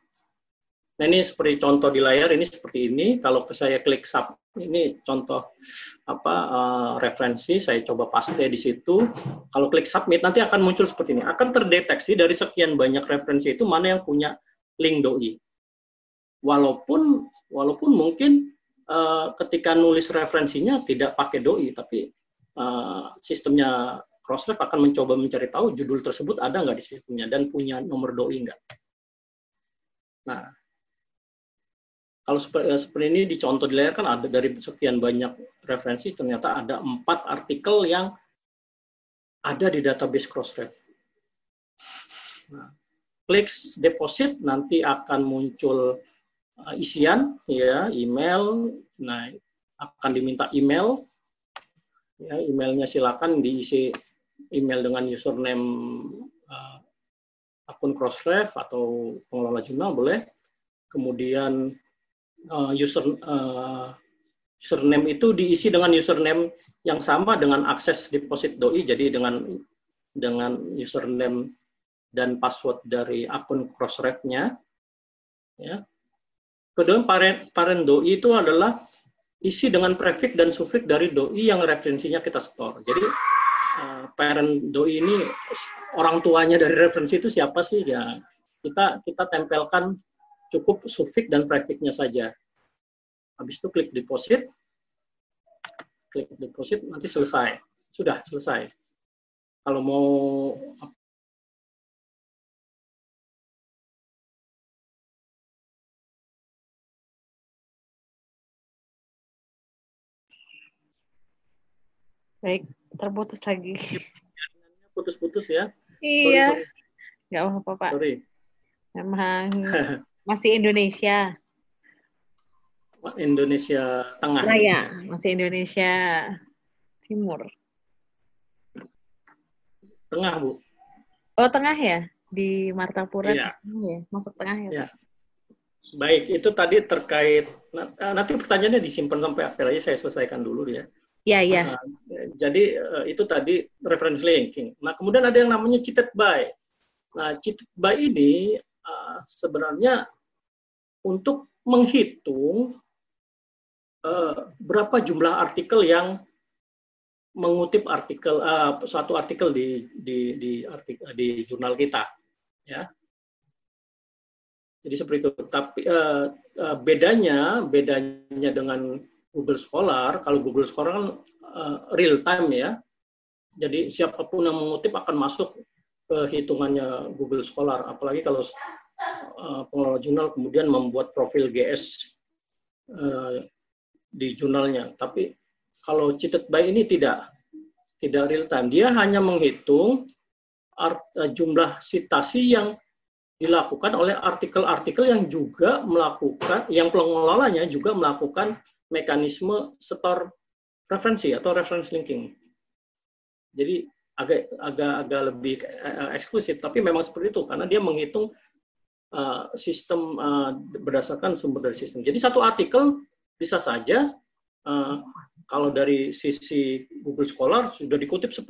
Nah ini seperti contoh di layar ini seperti ini. Kalau saya klik sub ini contoh apa uh, referensi saya coba paste di situ. Kalau klik submit nanti akan muncul seperti ini. Akan terdeteksi dari sekian banyak referensi itu mana yang punya link doi. Walaupun walaupun mungkin uh, ketika nulis referensinya tidak pakai doi tapi uh, sistemnya Crossref akan mencoba mencari tahu judul tersebut ada nggak di sistemnya dan punya nomor doi nggak. Nah, kalau seperti, eh, seperti ini dicontoh di layar kan ada dari sekian banyak referensi ternyata ada empat artikel yang ada di database Crossref. Nah, klik deposit nanti akan muncul uh, isian ya email. Nah, akan diminta email ya emailnya silakan diisi email dengan username uh, akun Crossref atau pengelola jurnal boleh. Kemudian uh, user uh, username itu diisi dengan username yang sama dengan akses deposit doi jadi dengan dengan username dan password dari akun Crossref-nya. Ya. Kedua parent parent doi itu adalah isi dengan prefix dan suffix dari doi yang referensinya kita store. Jadi uh, parent doi ini orang tuanya dari referensi itu siapa sih ya kita kita tempelkan cukup suffix dan prefixnya saja. Habis itu klik deposit, klik deposit nanti selesai, sudah selesai. Kalau mau Baik, terputus lagi. Putus-putus ya. Iya. Nggak apa-apa, Pak. Sorry. Memang masih Indonesia. Indonesia Tengah. Raya, masih Indonesia Timur. Tengah, Bu. Oh, tengah ya? Di Martapura? Iya. Ya, masuk tengah ya? Iya. Baik, itu tadi terkait, nanti pertanyaannya disimpan sampai akhir aja, saya selesaikan dulu ya. Iya, iya. Nah, jadi uh, itu tadi reference linking. Nah, kemudian ada yang namanya cheated by. Nah, cheated by ini uh, sebenarnya untuk menghitung uh, berapa jumlah artikel yang mengutip artikel uh, suatu artikel di di di artikel di jurnal kita, ya. Jadi seperti itu. Tapi uh, uh, bedanya bedanya dengan Google Scholar, kalau Google Scholar kan uh, real time ya. Jadi siapa pun yang mengutip akan masuk ke hitungannya Google Scholar. Apalagi kalau uh, pengelola jurnal kemudian membuat profil GS uh, eh, di jurnalnya. Tapi kalau cheated by ini tidak, tidak real time. Dia hanya menghitung art, uh, jumlah citasi yang dilakukan oleh artikel-artikel yang juga melakukan, yang pengelolanya juga melakukan mekanisme setor referensi atau reference linking. Jadi agak agak agak lebih uh, eksklusif, tapi memang seperti itu karena dia menghitung uh, sistem uh, berdasarkan sumber dari sistem. Jadi satu artikel bisa saja uh, kalau dari sisi Google Scholar sudah dikutip 10.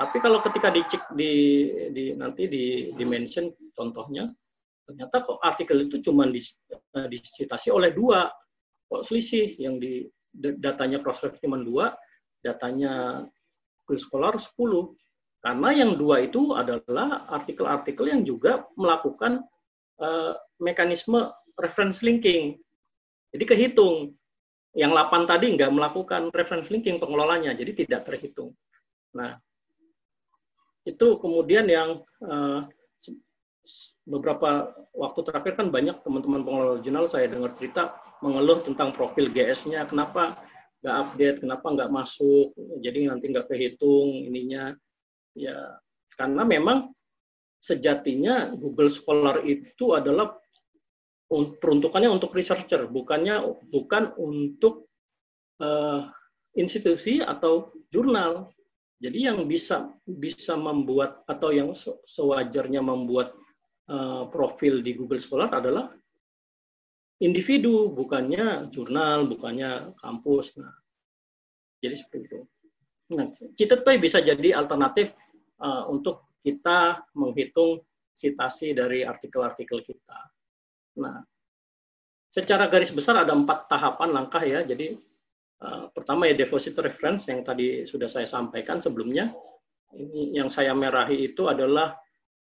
Tapi kalau ketika dicek di, di nanti di dimension contohnya ternyata kok artikel itu cuma disitasi oleh dua kok selisih yang di datanya Crossref cuma dua, datanya Google Scholar 10. Karena yang dua itu adalah artikel-artikel yang juga melakukan uh, mekanisme reference linking. Jadi kehitung. Yang 8 tadi nggak melakukan reference linking pengelolanya, jadi tidak terhitung. Nah, itu kemudian yang uh, beberapa waktu terakhir kan banyak teman-teman pengelola jurnal saya dengar cerita mengeluh tentang profil GS-nya, kenapa nggak update, kenapa nggak masuk, jadi nanti nggak kehitung ininya. Ya, karena memang sejatinya Google Scholar itu adalah peruntukannya untuk researcher, bukannya bukan untuk uh, institusi atau jurnal. Jadi yang bisa bisa membuat atau yang sewajarnya membuat uh, profil di Google Scholar adalah individu, bukannya jurnal, bukannya kampus. Nah, jadi seperti itu. Nah, Citetai bisa jadi alternatif uh, untuk kita menghitung citasi dari artikel-artikel kita. Nah, secara garis besar ada empat tahapan langkah ya. Jadi uh, pertama ya deposit reference yang tadi sudah saya sampaikan sebelumnya. Ini yang saya merahi itu adalah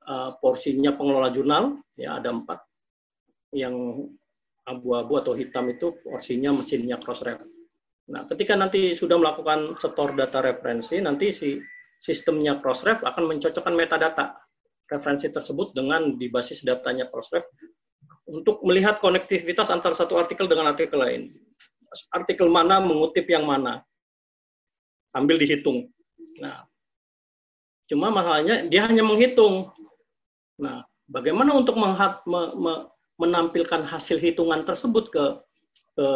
uh, porsinya pengelola jurnal ya ada empat yang abu-abu atau hitam itu porsinya mesinnya Crossref. Nah, ketika nanti sudah melakukan setor data referensi, nanti si sistemnya Crossref akan mencocokkan metadata referensi tersebut dengan di basis datanya Crossref untuk melihat konektivitas antara satu artikel dengan artikel lain. Artikel mana mengutip yang mana. Sambil dihitung. Nah, cuma masalahnya dia hanya menghitung. Nah, bagaimana untuk menampilkan hasil hitungan tersebut ke ke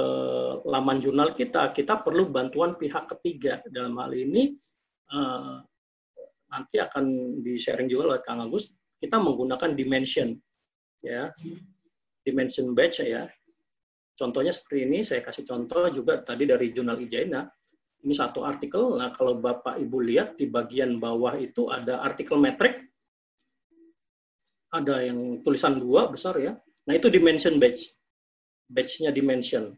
laman jurnal kita, kita perlu bantuan pihak ketiga. Dalam hal ini uh, nanti akan di sharing juga oleh Kang Agus. Kita menggunakan dimension, ya, dimension batch ya. Contohnya seperti ini, saya kasih contoh juga tadi dari jurnal Ijaina. Ini satu artikel. Nah, kalau Bapak Ibu lihat di bagian bawah itu ada artikel metrik, ada yang tulisan dua besar ya, Nah, itu dimension batch. Batch-nya dimension.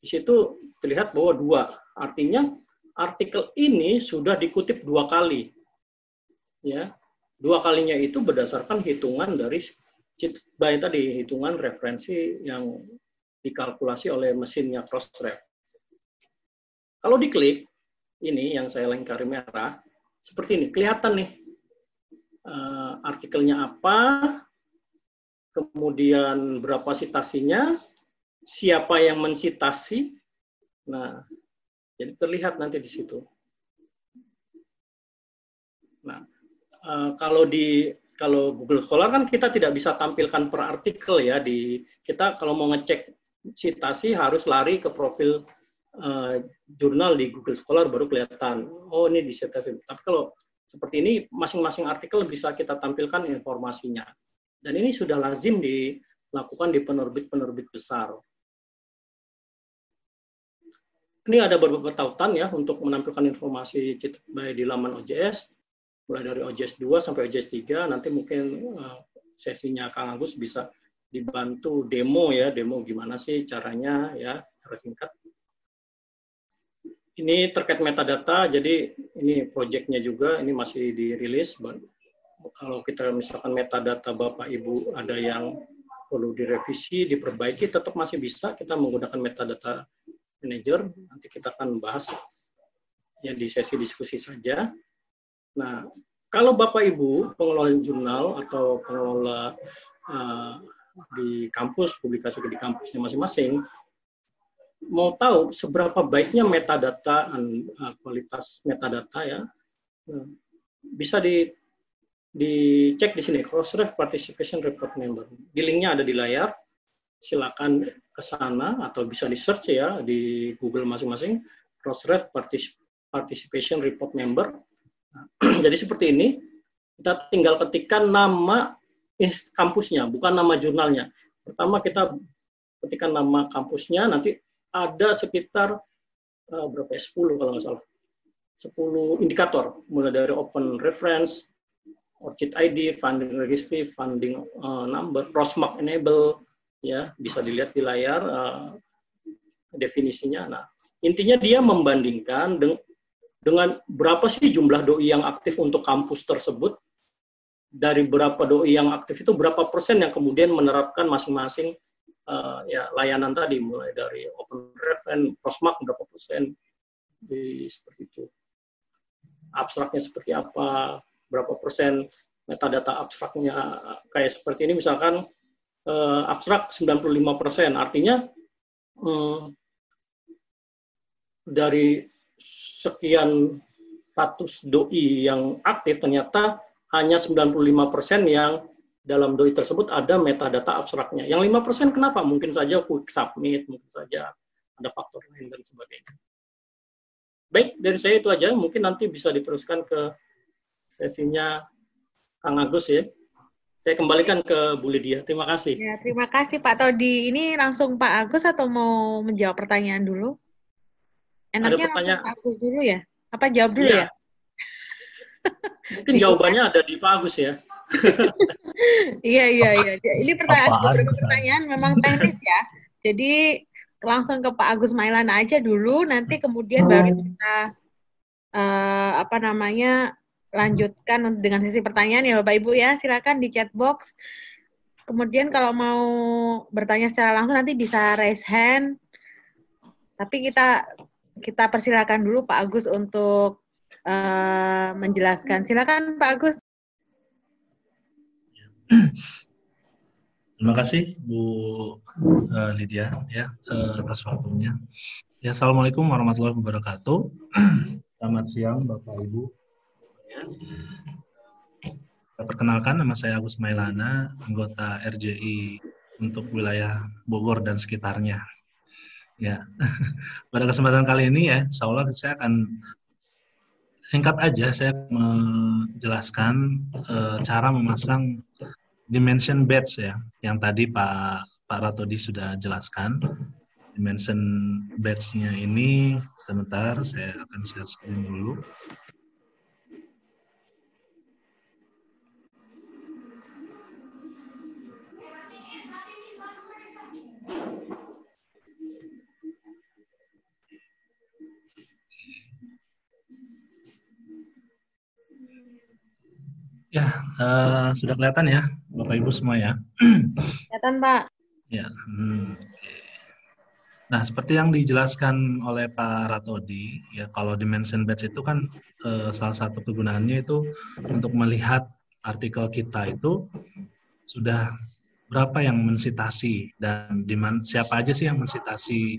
Di situ terlihat bahwa dua. Artinya artikel ini sudah dikutip dua kali. Ya. Dua kalinya itu berdasarkan hitungan dari baik tadi hitungan referensi yang dikalkulasi oleh mesinnya Crossref. Kalau diklik ini yang saya lengkari merah seperti ini kelihatan nih uh, artikelnya apa, kemudian berapa sitasinya, siapa yang mensitasi. Nah, jadi terlihat nanti di situ. Nah, uh, kalau di kalau Google Scholar kan kita tidak bisa tampilkan per artikel ya di kita kalau mau ngecek citasi harus lari ke profil uh, jurnal di Google Scholar baru kelihatan. Oh ini disitasi. Tapi kalau seperti ini masing-masing artikel bisa kita tampilkan informasinya. Dan ini sudah lazim dilakukan di penerbit-penerbit besar. Ini ada beberapa tautan ya untuk menampilkan informasi baik di laman OJS, mulai dari OJS 2 sampai OJS 3. Nanti mungkin uh, sesinya Kang Agus bisa dibantu demo ya, demo gimana sih caranya ya secara singkat. Ini terkait metadata, jadi ini proyeknya juga, ini masih dirilis kalau kita misalkan metadata Bapak Ibu ada yang perlu direvisi, diperbaiki, tetap masih bisa kita menggunakan metadata manager. Nanti kita akan bahas ya di sesi diskusi saja. Nah, kalau Bapak Ibu pengelola jurnal atau pengelola uh, di kampus, publikasi di kampusnya masing-masing, mau tahu seberapa baiknya metadata, uh, kualitas metadata ya, uh, bisa di dicek di sini Crossref Participation Report Member. Di linknya ada di layar. Silakan ke sana atau bisa di search ya di Google masing-masing Crossref Participation Report Member. Jadi seperti ini. Kita tinggal ketikkan nama kampusnya, bukan nama jurnalnya. Pertama kita ketikkan nama kampusnya, nanti ada sekitar uh, berapa ya? 10 kalau nggak salah. 10 indikator, mulai dari open reference, ORCID ID, funding registry, funding uh, number, Crossmark enable, ya bisa dilihat di layar uh, definisinya. Nah, intinya dia membandingkan dengan dengan berapa sih jumlah doi yang aktif untuk kampus tersebut? Dari berapa doi yang aktif itu berapa persen yang kemudian menerapkan masing-masing uh, ya layanan tadi? Mulai dari open reference, prosmak berapa persen? Di seperti itu. Abstraknya seperti apa berapa persen metadata abstraknya kayak seperti ini misalkan uh, abstrak 95 persen artinya um, dari sekian status doi yang aktif ternyata hanya 95% persen yang dalam doi tersebut ada metadata abstraknya. Yang 5% kenapa? Mungkin saja quick submit, mungkin saja ada faktor lain dan sebagainya. Baik, dari saya itu aja. Mungkin nanti bisa diteruskan ke sesinya Kang Agus ya. Saya kembalikan ke Bu Lydia. Terima kasih. Ya, terima kasih Pak Todi. Ini langsung Pak Agus atau mau menjawab pertanyaan dulu? Enaknya ada pertanyaan Pak Agus dulu ya? Apa jawab dulu ya? ya? Mungkin jawabannya ada di Pak Agus ya. iya iya iya. Ini pertanyaan pertanyaan memang teknis ya. Jadi langsung ke Pak Agus Mailana aja dulu, nanti kemudian baru kita uh, apa namanya lanjutkan dengan sesi pertanyaan ya Bapak Ibu ya. Silakan di chat box. Kemudian kalau mau bertanya secara langsung nanti bisa raise hand. Tapi kita kita persilakan dulu Pak Agus untuk uh, menjelaskan. Silakan Pak Agus. Terima kasih Bu uh, Lydia ya uh, atas waktunya. Ya, Assalamualaikum warahmatullahi wabarakatuh. Selamat siang Bapak Ibu. Perkenalkan nama saya Agus Mailana, anggota RJI untuk wilayah Bogor dan sekitarnya. Ya, pada kesempatan kali ini ya, Allah saya akan singkat aja saya menjelaskan uh, cara memasang dimension badge ya, yang tadi Pak Pak Ratodi sudah jelaskan. Dimension badge-nya ini sebentar saya akan share screen dulu. Ya, uh, sudah kelihatan ya, Bapak Ibu semua ya. Kelihatan, Pak. Ya. Hmm, Nah, seperti yang dijelaskan oleh Pak Ratodi, ya kalau dimension batch itu kan uh, salah satu kegunaannya itu untuk melihat artikel kita itu sudah berapa yang mensitasi dan di mana, siapa aja sih yang mensitasi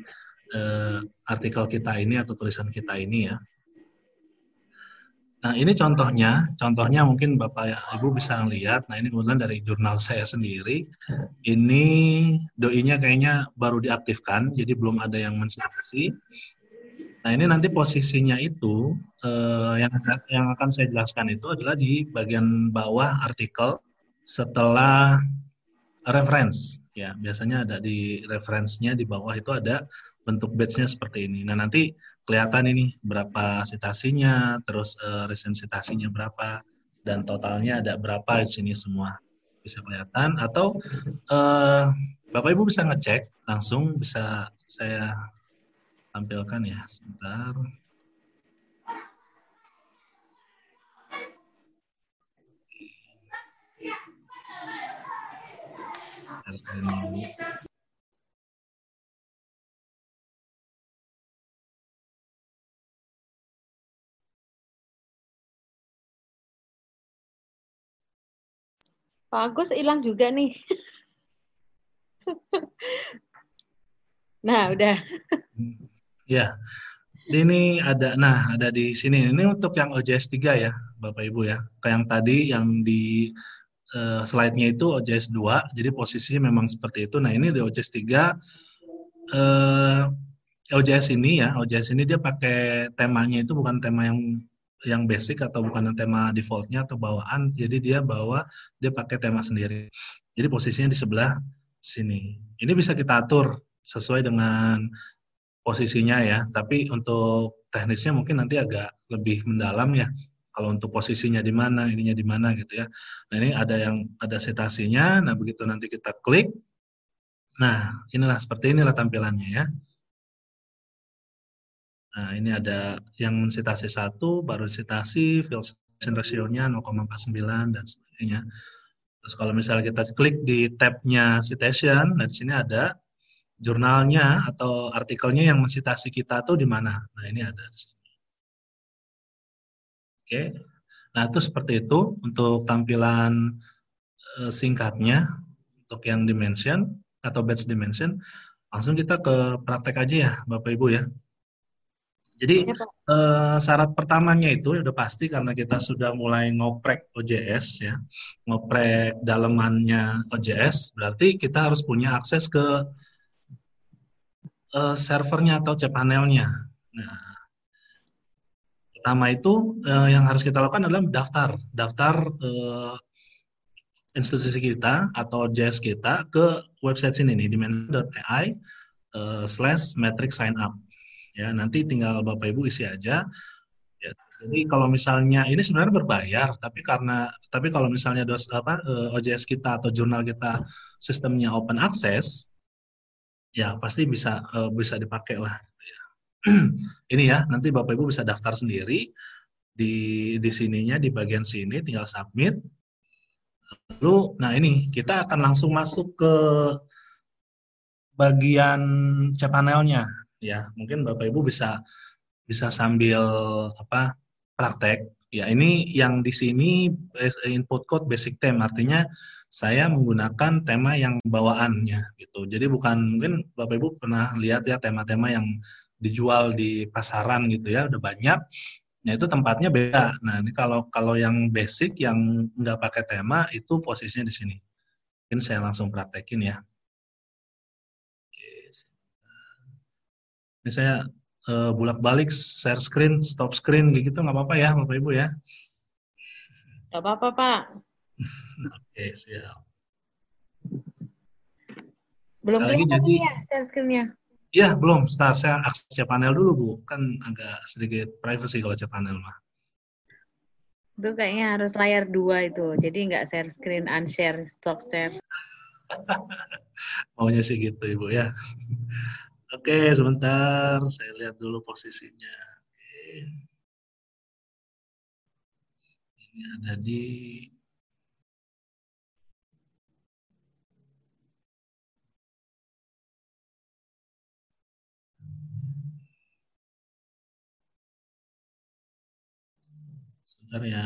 uh, artikel kita ini atau tulisan kita ini ya. Nah, ini contohnya, contohnya mungkin Bapak Ibu bisa lihat. Nah, ini kebetulan dari jurnal saya sendiri. Ini doi-nya kayaknya baru diaktifkan, jadi belum ada yang menseleksi. Nah, ini nanti posisinya itu eh, yang yang akan saya jelaskan itu adalah di bagian bawah artikel setelah reference ya biasanya ada di referensinya di bawah itu ada bentuk batch-nya seperti ini nah nanti kelihatan ini berapa sitasinya terus uh, recent sitasinya berapa dan totalnya ada berapa di sini semua. Bisa kelihatan atau uh, bapak ibu bisa ngecek langsung bisa saya tampilkan ya sebentar Pak Agus hilang juga nih. nah, udah. Ya. Ini ada nah ada di sini. Ini untuk yang OJS 3 ya, Bapak Ibu ya. Kayak yang tadi yang di uh, slide-nya itu OJS 2, jadi posisinya memang seperti itu. Nah, ini di OJS 3 uh, OJS ini ya, OJS ini dia pakai temanya itu bukan tema yang yang basic atau bukan tema defaultnya atau bawaan, jadi dia bawa dia pakai tema sendiri. Jadi posisinya di sebelah sini. Ini bisa kita atur sesuai dengan posisinya ya, tapi untuk teknisnya mungkin nanti agak lebih mendalam ya kalau untuk posisinya di mana, ininya di mana gitu ya. Nah ini ada yang ada setasinya. Nah begitu nanti kita klik, nah inilah seperti inilah tampilannya ya. Nah, ini ada yang mensitasi satu, baru sitasi, filtration ratio-nya 0,49 dan sebagainya. Terus kalau misalnya kita klik di tab-nya citation, nah di sini ada jurnalnya atau artikelnya yang mensitasi kita tuh di mana. Nah, ini ada di sini. Oke. Nah, itu seperti itu untuk tampilan uh, singkatnya untuk yang dimension atau batch dimension. Langsung kita ke praktek aja ya, Bapak Ibu ya. Jadi eh, syarat pertamanya itu udah pasti karena kita sudah mulai ngoprek OJS ya, ngoprek dalemannya OJS, berarti kita harus punya akses ke eh, servernya atau cpanelnya. Nah, pertama itu eh, yang harus kita lakukan adalah daftar, daftar eh, institusi kita atau OJS kita ke website sini nih di uh, slash metric sign up ya nanti tinggal bapak ibu isi aja. Ya, jadi kalau misalnya ini sebenarnya berbayar tapi karena tapi kalau misalnya dos apa eh, OJS kita atau jurnal kita sistemnya open access ya pasti bisa uh, bisa dipakai lah. Ini ya nanti bapak ibu bisa daftar sendiri di di sininya di bagian sini tinggal submit. Lalu nah ini kita akan langsung masuk ke bagian cpanelnya ya mungkin bapak ibu bisa bisa sambil apa praktek ya ini yang di sini input code basic theme artinya saya menggunakan tema yang bawaannya gitu jadi bukan mungkin bapak ibu pernah lihat ya tema-tema yang dijual di pasaran gitu ya udah banyak Nah itu tempatnya beda. Nah ini kalau kalau yang basic yang nggak pakai tema itu posisinya di sini. Mungkin saya langsung praktekin ya. Saya uh, bolak-balik share screen, stop screen gitu nggak apa-apa ya Bapak Ibu ya? Nggak apa-apa Pak. Oke siap. Belum lagi jadi ya share screennya? Iya belum, start saya akses panel dulu Bu, kan agak sedikit privacy kalau panel mah. Itu kayaknya harus layar dua itu, jadi nggak share screen, unshare, stop share. Maunya sih gitu Ibu ya. Oke, sebentar. Saya lihat dulu posisinya. Oke. Ini ada di Sebentar ya.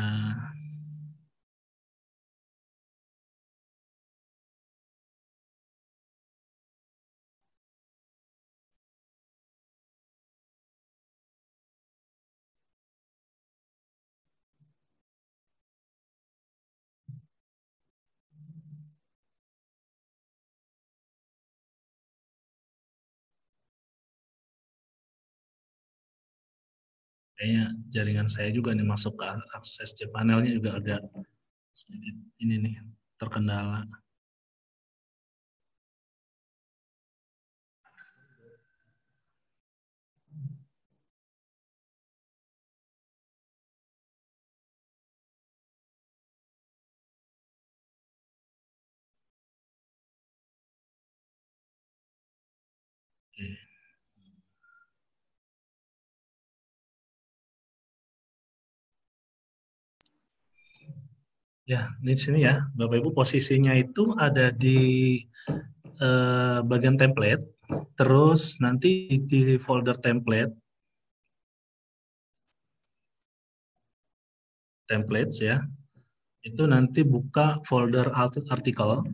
Kayaknya jaringan saya juga nih masuk ke akses panelnya juga agak sedikit ini nih terkendala. Okay. Ya, di sini ya, Bapak Ibu posisinya itu ada di eh, bagian template, terus nanti di folder template, templates ya, itu nanti buka folder artikel.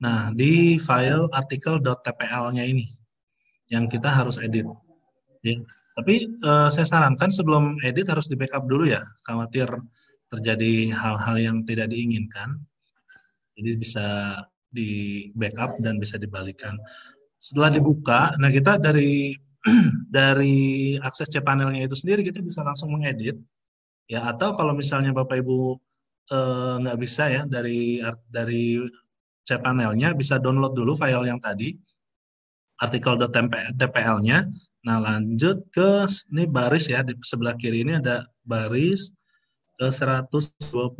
Nah, di file artikel.tpl-nya ini, yang kita harus edit. Ya. Tapi eh, saya sarankan sebelum edit harus di backup dulu ya, khawatir terjadi hal-hal yang tidak diinginkan. Jadi bisa di backup dan bisa dibalikan. Setelah dibuka, nah kita dari dari akses cpanelnya itu sendiri kita bisa langsung mengedit ya atau kalau misalnya Bapak Ibu eh, nggak bisa ya dari dari cpanelnya bisa download dulu file yang tadi artikel.tpl-nya. Nah, lanjut ke ini baris ya di sebelah kiri ini ada baris ke 124.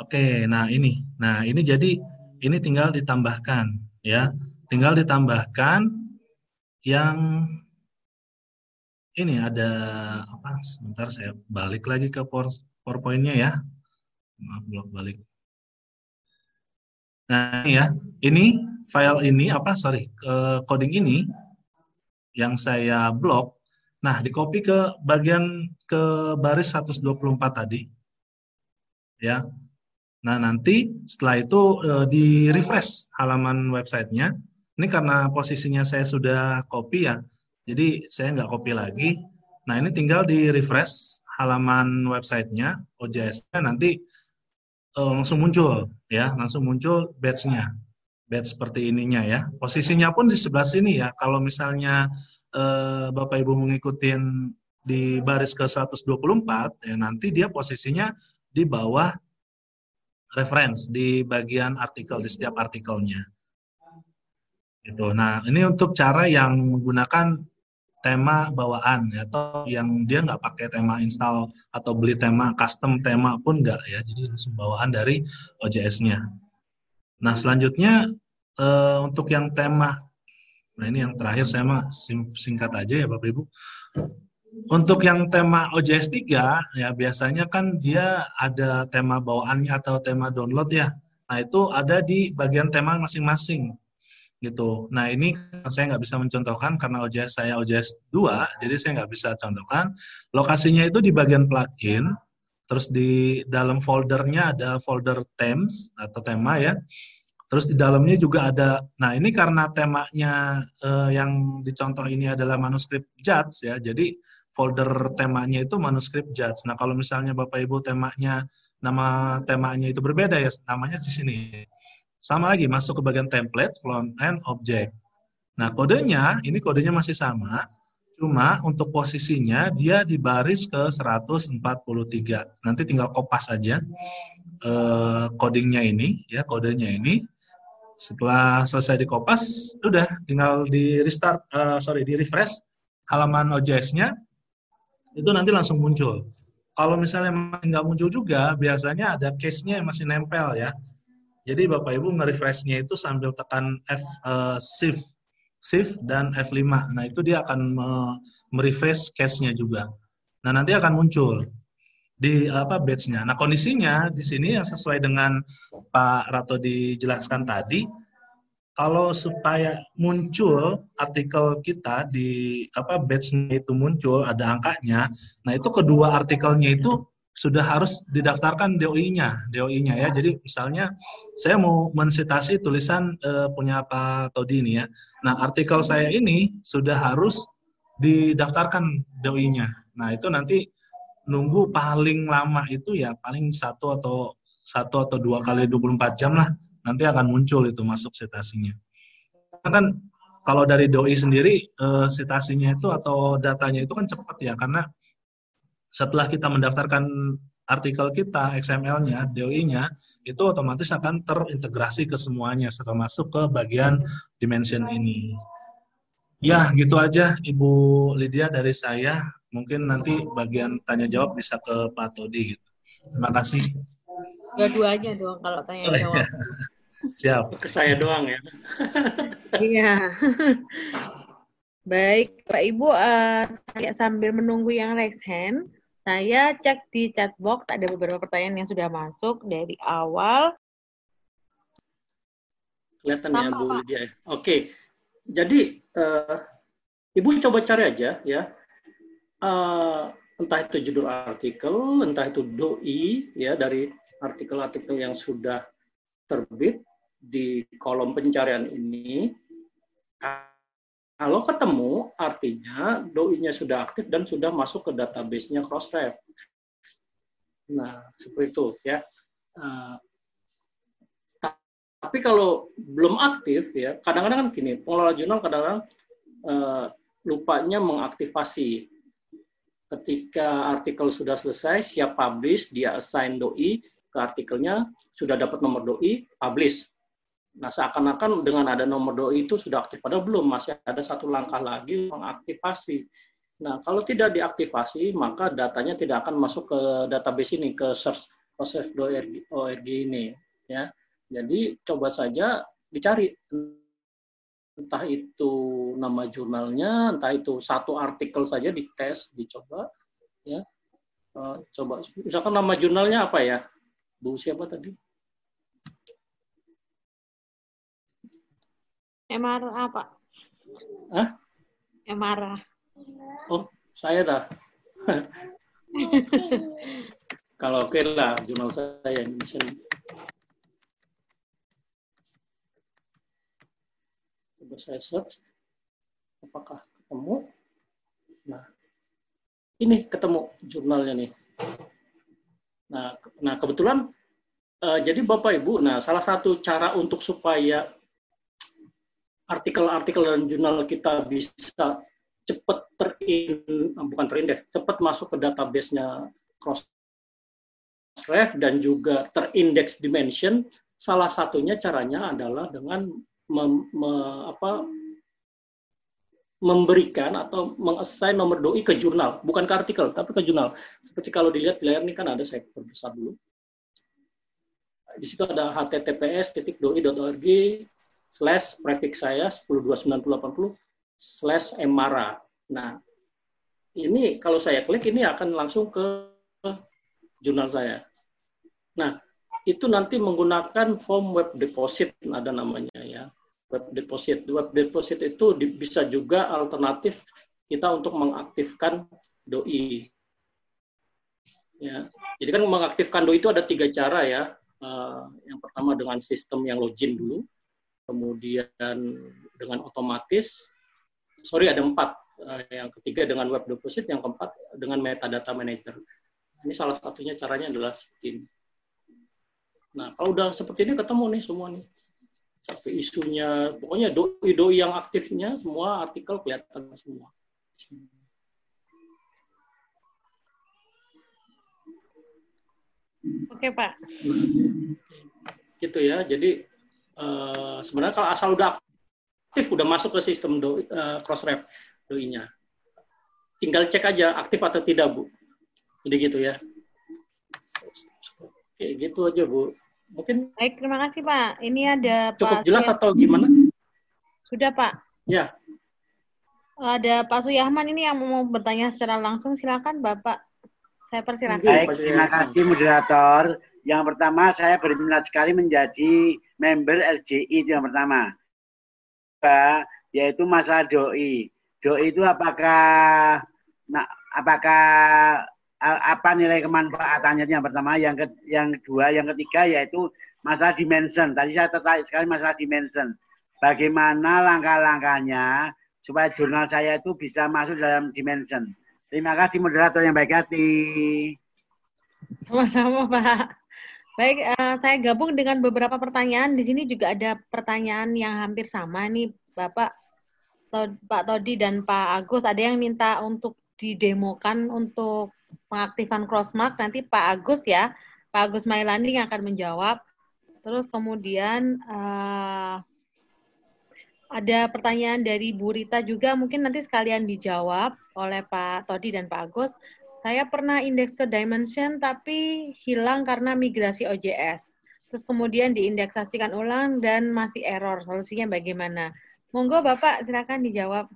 Oke, nah ini. Nah, ini jadi ini tinggal ditambahkan ya. Tinggal ditambahkan yang ini ada apa? Sebentar saya balik lagi ke PowerPoint-nya ya. Maaf, balik. Nah, ini ya. Ini file ini apa? Sorry, coding ini yang saya blok. Nah, di copy ke bagian ke baris 124 tadi. Ya. Nah, nanti setelah itu e, di refresh halaman websitenya. Ini karena posisinya saya sudah copy ya, jadi saya nggak copy lagi. Nah, ini tinggal di refresh halaman websitenya, OJS-nya nanti e, langsung muncul ya, langsung muncul badge-nya. Badge seperti ininya ya. Posisinya pun di sebelah sini ya. Kalau misalnya e, Bapak Ibu mengikuti di baris ke 124 ya nanti dia posisinya di bawah reference di bagian artikel di setiap artikelnya. Gitu. Nah, ini untuk cara yang menggunakan tema bawaan ya, atau yang dia nggak pakai tema install atau beli tema custom tema pun nggak ya, jadi langsung bawaan dari OJS-nya. Nah, selanjutnya eh, untuk yang tema, nah ini yang terakhir saya mah singkat aja ya Bapak Ibu. Untuk yang tema OJS 3, ya biasanya kan dia ada tema bawaannya atau tema download ya. Nah, itu ada di bagian tema masing-masing. gitu. Nah, ini saya nggak bisa mencontohkan karena OJS saya OJS 2, jadi saya nggak bisa contohkan. Lokasinya itu di bagian plugin, terus di dalam foldernya ada folder themes atau tema ya. Terus di dalamnya juga ada, nah ini karena temanya eh, yang dicontoh ini adalah manuskrip Judge ya, jadi folder temanya itu manuskrip judge. Nah, kalau misalnya Bapak Ibu temanya nama temanya itu berbeda ya, namanya di sini. Sama lagi masuk ke bagian template, front end, object. Nah, kodenya ini kodenya masih sama, cuma untuk posisinya dia di baris ke 143. Nanti tinggal kopas aja eh, codingnya ini, ya kodenya ini. Setelah selesai dikopas, udah tinggal di restart, uh, sorry di refresh halaman OJS-nya, itu nanti langsung muncul. Kalau misalnya nggak muncul juga, biasanya ada case-nya yang masih nempel ya. Jadi Bapak Ibu nge-refresh-nya itu sambil tekan F uh, shift shift dan F5. Nah, itu dia akan merefresh cache-nya juga. Nah, nanti akan muncul di apa batch-nya. Nah, kondisinya di sini yang sesuai dengan Pak Rato dijelaskan tadi, kalau supaya muncul artikel kita di apa batch-nya itu muncul ada angkanya, nah itu kedua artikelnya itu sudah harus didaftarkan DOI-nya, DOI-nya ya. Jadi misalnya saya mau mensitasi tulisan e, punya Pak Todi ini ya. Nah, artikel saya ini sudah harus didaftarkan DOI-nya. Nah, itu nanti nunggu paling lama itu ya paling satu atau satu atau dua kali 24 jam lah nanti akan muncul itu masuk sitasinya. Kan kalau dari doi sendiri uh, sitasinya itu atau datanya itu kan cepat ya karena setelah kita mendaftarkan artikel kita XML-nya, DOI-nya itu otomatis akan terintegrasi ke semuanya termasuk ke bagian dimension ini. Ya, gitu aja Ibu Lydia dari saya. Mungkin nanti bagian tanya jawab bisa ke Pak Todi gitu. Terima kasih. Dua-duanya dong kalau tanya oh, jawab. Iya. Siap. Ke saya doang ya. Iya. Baik, Pak Ibu, uh, saya sambil menunggu yang raise hand, saya cek di chat box ada beberapa pertanyaan yang sudah masuk dari awal. Kelihatan ya Bu Lydia. Oke, jadi uh, Ibu coba cari aja ya. Uh, entah itu judul artikel, entah itu doi ya dari artikel-artikel yang sudah terbit di kolom pencarian ini. Kalau ketemu, artinya doi-nya sudah aktif dan sudah masuk ke database-nya Crossref. Nah, seperti itu ya. Uh, tapi kalau belum aktif ya, kadang-kadang kan gini, pengelola jurnal kadang-kadang uh, lupanya mengaktifasi ketika artikel sudah selesai, siap publish, dia assign doi ke artikelnya, sudah dapat nomor doi, publish. Nah, seakan-akan dengan ada nomor doi itu sudah aktif, padahal belum, masih ada satu langkah lagi mengaktifasi. Nah, kalau tidak diaktifasi, maka datanya tidak akan masuk ke database ini, ke search crossref.org ini ya. Jadi coba saja dicari entah itu nama jurnalnya, entah itu satu artikel saja dites, dicoba ya. Uh, coba misalkan nama jurnalnya apa ya? Bu siapa tadi? MR apa? Hah? MR. Oh, saya dah. Kalau oke okay lah, jurnal saya Indonesia. Coba saya search. Apakah ketemu? Nah, ini ketemu jurnalnya nih. Nah, nah kebetulan uh, jadi Bapak Ibu, nah salah satu cara untuk supaya artikel-artikel dan jurnal kita bisa cepat terin ah, bukan terindeks, cepat masuk ke database-nya Crossref dan juga terindeks dimension, salah satunya caranya adalah dengan mem, me, apa, memberikan atau mengassign nomor doi ke jurnal, bukan ke artikel, tapi ke jurnal. Seperti kalau dilihat di layar ini kan ada saya perbesar dulu. Di situ ada https doi.org slash prefix saya 102980 slash emara. Nah, ini kalau saya klik ini akan langsung ke jurnal saya. Nah, itu nanti menggunakan form web deposit ada namanya ya. Web deposit. Web deposit itu bisa juga alternatif kita untuk mengaktifkan doi. Ya. Jadi kan mengaktifkan doi itu ada tiga cara ya. Uh, yang pertama dengan sistem yang login dulu kemudian dengan otomatis, sorry ada empat, eh, yang ketiga dengan web deposit, yang keempat dengan metadata manager. Ini salah satunya caranya adalah seperti ini. Nah, kalau udah seperti ini ketemu nih semua nih. Sampai isunya, pokoknya doi-doi yang aktifnya, semua artikel kelihatan semua. Oke, Pak. Gitu ya. Jadi Eh, sebenarnya kalau asal udah aktif udah masuk ke sistem do, uh, crossref doi-nya. Tinggal cek aja aktif atau tidak, Bu. Jadi gitu ya. Oke, gitu aja, Bu. Mungkin Baik, terima kasih, Pak. Ini ada Cukup Pak jelas atau gimana? Sudah, Pak. Ya. Ada Pak Suyahman ini yang mau bertanya secara langsung, silakan Bapak. Saya persilakan. Baik, terima kasih moderator. Yang pertama saya berminat sekali menjadi member LJI itu yang pertama. Yaitu masa doi. Doi itu apakah nah, apakah apa nilai kemanfaatannya yang pertama, yang ke, yang kedua, yang ketiga yaitu masalah dimension. Tadi saya tertarik sekali masalah dimension. Bagaimana langkah-langkahnya supaya jurnal saya itu bisa masuk dalam dimension. Terima kasih moderator yang baik hati. Sama-sama Pak. Baik, uh, saya gabung dengan beberapa pertanyaan. Di sini juga ada pertanyaan yang hampir sama nih, Bapak Pak Todi dan Pak Agus. Ada yang minta untuk didemokan untuk pengaktifan crossmark. Nanti Pak Agus ya, Pak Agus Mailani yang akan menjawab. Terus kemudian uh, ada pertanyaan dari Bu Rita juga, mungkin nanti sekalian dijawab oleh Pak Todi dan Pak Agus. Saya pernah indeks ke Dimension tapi hilang karena migrasi OJS. Terus kemudian diindeksasikan ulang dan masih error. Solusinya bagaimana? Monggo Bapak silakan dijawab.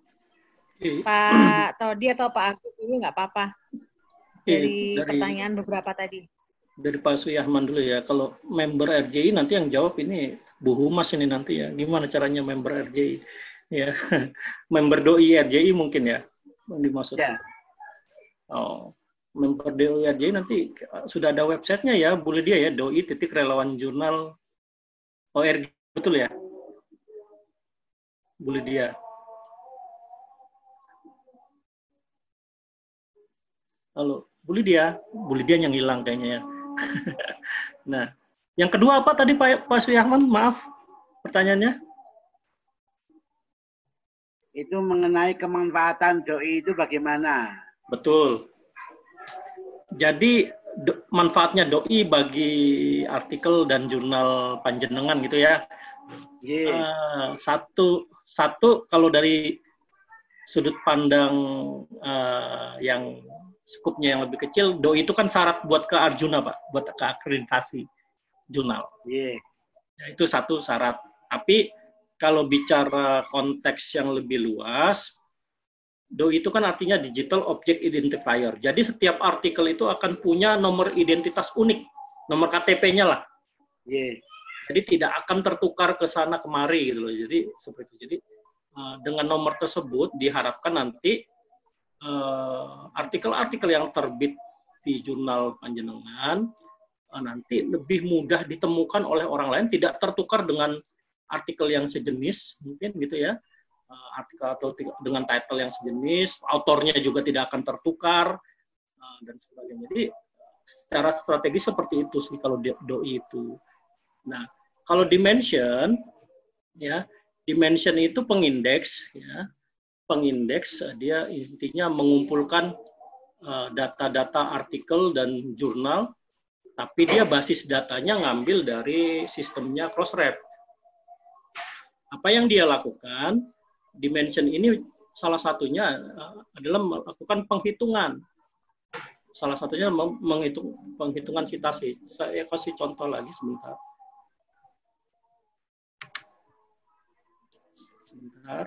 Oke. Pak Todi atau Pak Agus dulu nggak apa-apa. Dari, dari pertanyaan beberapa tadi. Dari Pak Suyahman dulu ya. Kalau member RJI nanti yang jawab ini Bu Humas ini nanti ya. Gimana caranya member RJI? Ya, member doi RJI mungkin ya. Yang dimaksud. Ya. Oh, DOIRJ nanti sudah ada websitenya ya, boleh dia ya, doi titik relawan jurnal ORG betul ya? Boleh dia. Halo, boleh dia, boleh dia yang hilang kayaknya ya. nah, yang kedua apa tadi Pak Pak Suyahman? Maaf, pertanyaannya? Itu mengenai kemanfaatan doi itu bagaimana? Betul. Jadi do, manfaatnya doi bagi artikel dan jurnal panjenengan gitu ya. Yeah. Uh, satu satu kalau dari sudut pandang uh, yang skupnya yang lebih kecil, DOI itu kan syarat buat ke Arjuna, Pak, buat ke akreditasi jurnal. Iya. Ya, itu satu syarat. Tapi kalau bicara konteks yang lebih luas, DOI itu kan artinya Digital Object Identifier. Jadi setiap artikel itu akan punya nomor identitas unik, nomor KTP-nya lah. Iya. Jadi tidak akan tertukar ke sana kemari gitu loh. Jadi seperti itu. Jadi uh, dengan nomor tersebut diharapkan nanti uh, artikel-artikel yang terbit di jurnal panjenengan uh, nanti lebih mudah ditemukan oleh orang lain, tidak tertukar dengan artikel yang sejenis mungkin gitu ya uh, artikel atau dengan title yang sejenis, autornya juga tidak akan tertukar uh, dan sebagainya. Jadi secara strategi seperti itu sih kalau doi itu. Nah, kalau dimension ya, dimension itu pengindeks ya. Pengindeks dia intinya mengumpulkan data-data uh, artikel dan jurnal tapi dia basis datanya ngambil dari sistemnya Crossref. Apa yang dia lakukan? Dimension ini salah satunya uh, adalah melakukan penghitungan. Salah satunya menghitung penghitungan citasi. Saya kasih contoh lagi sebentar. Sebentar.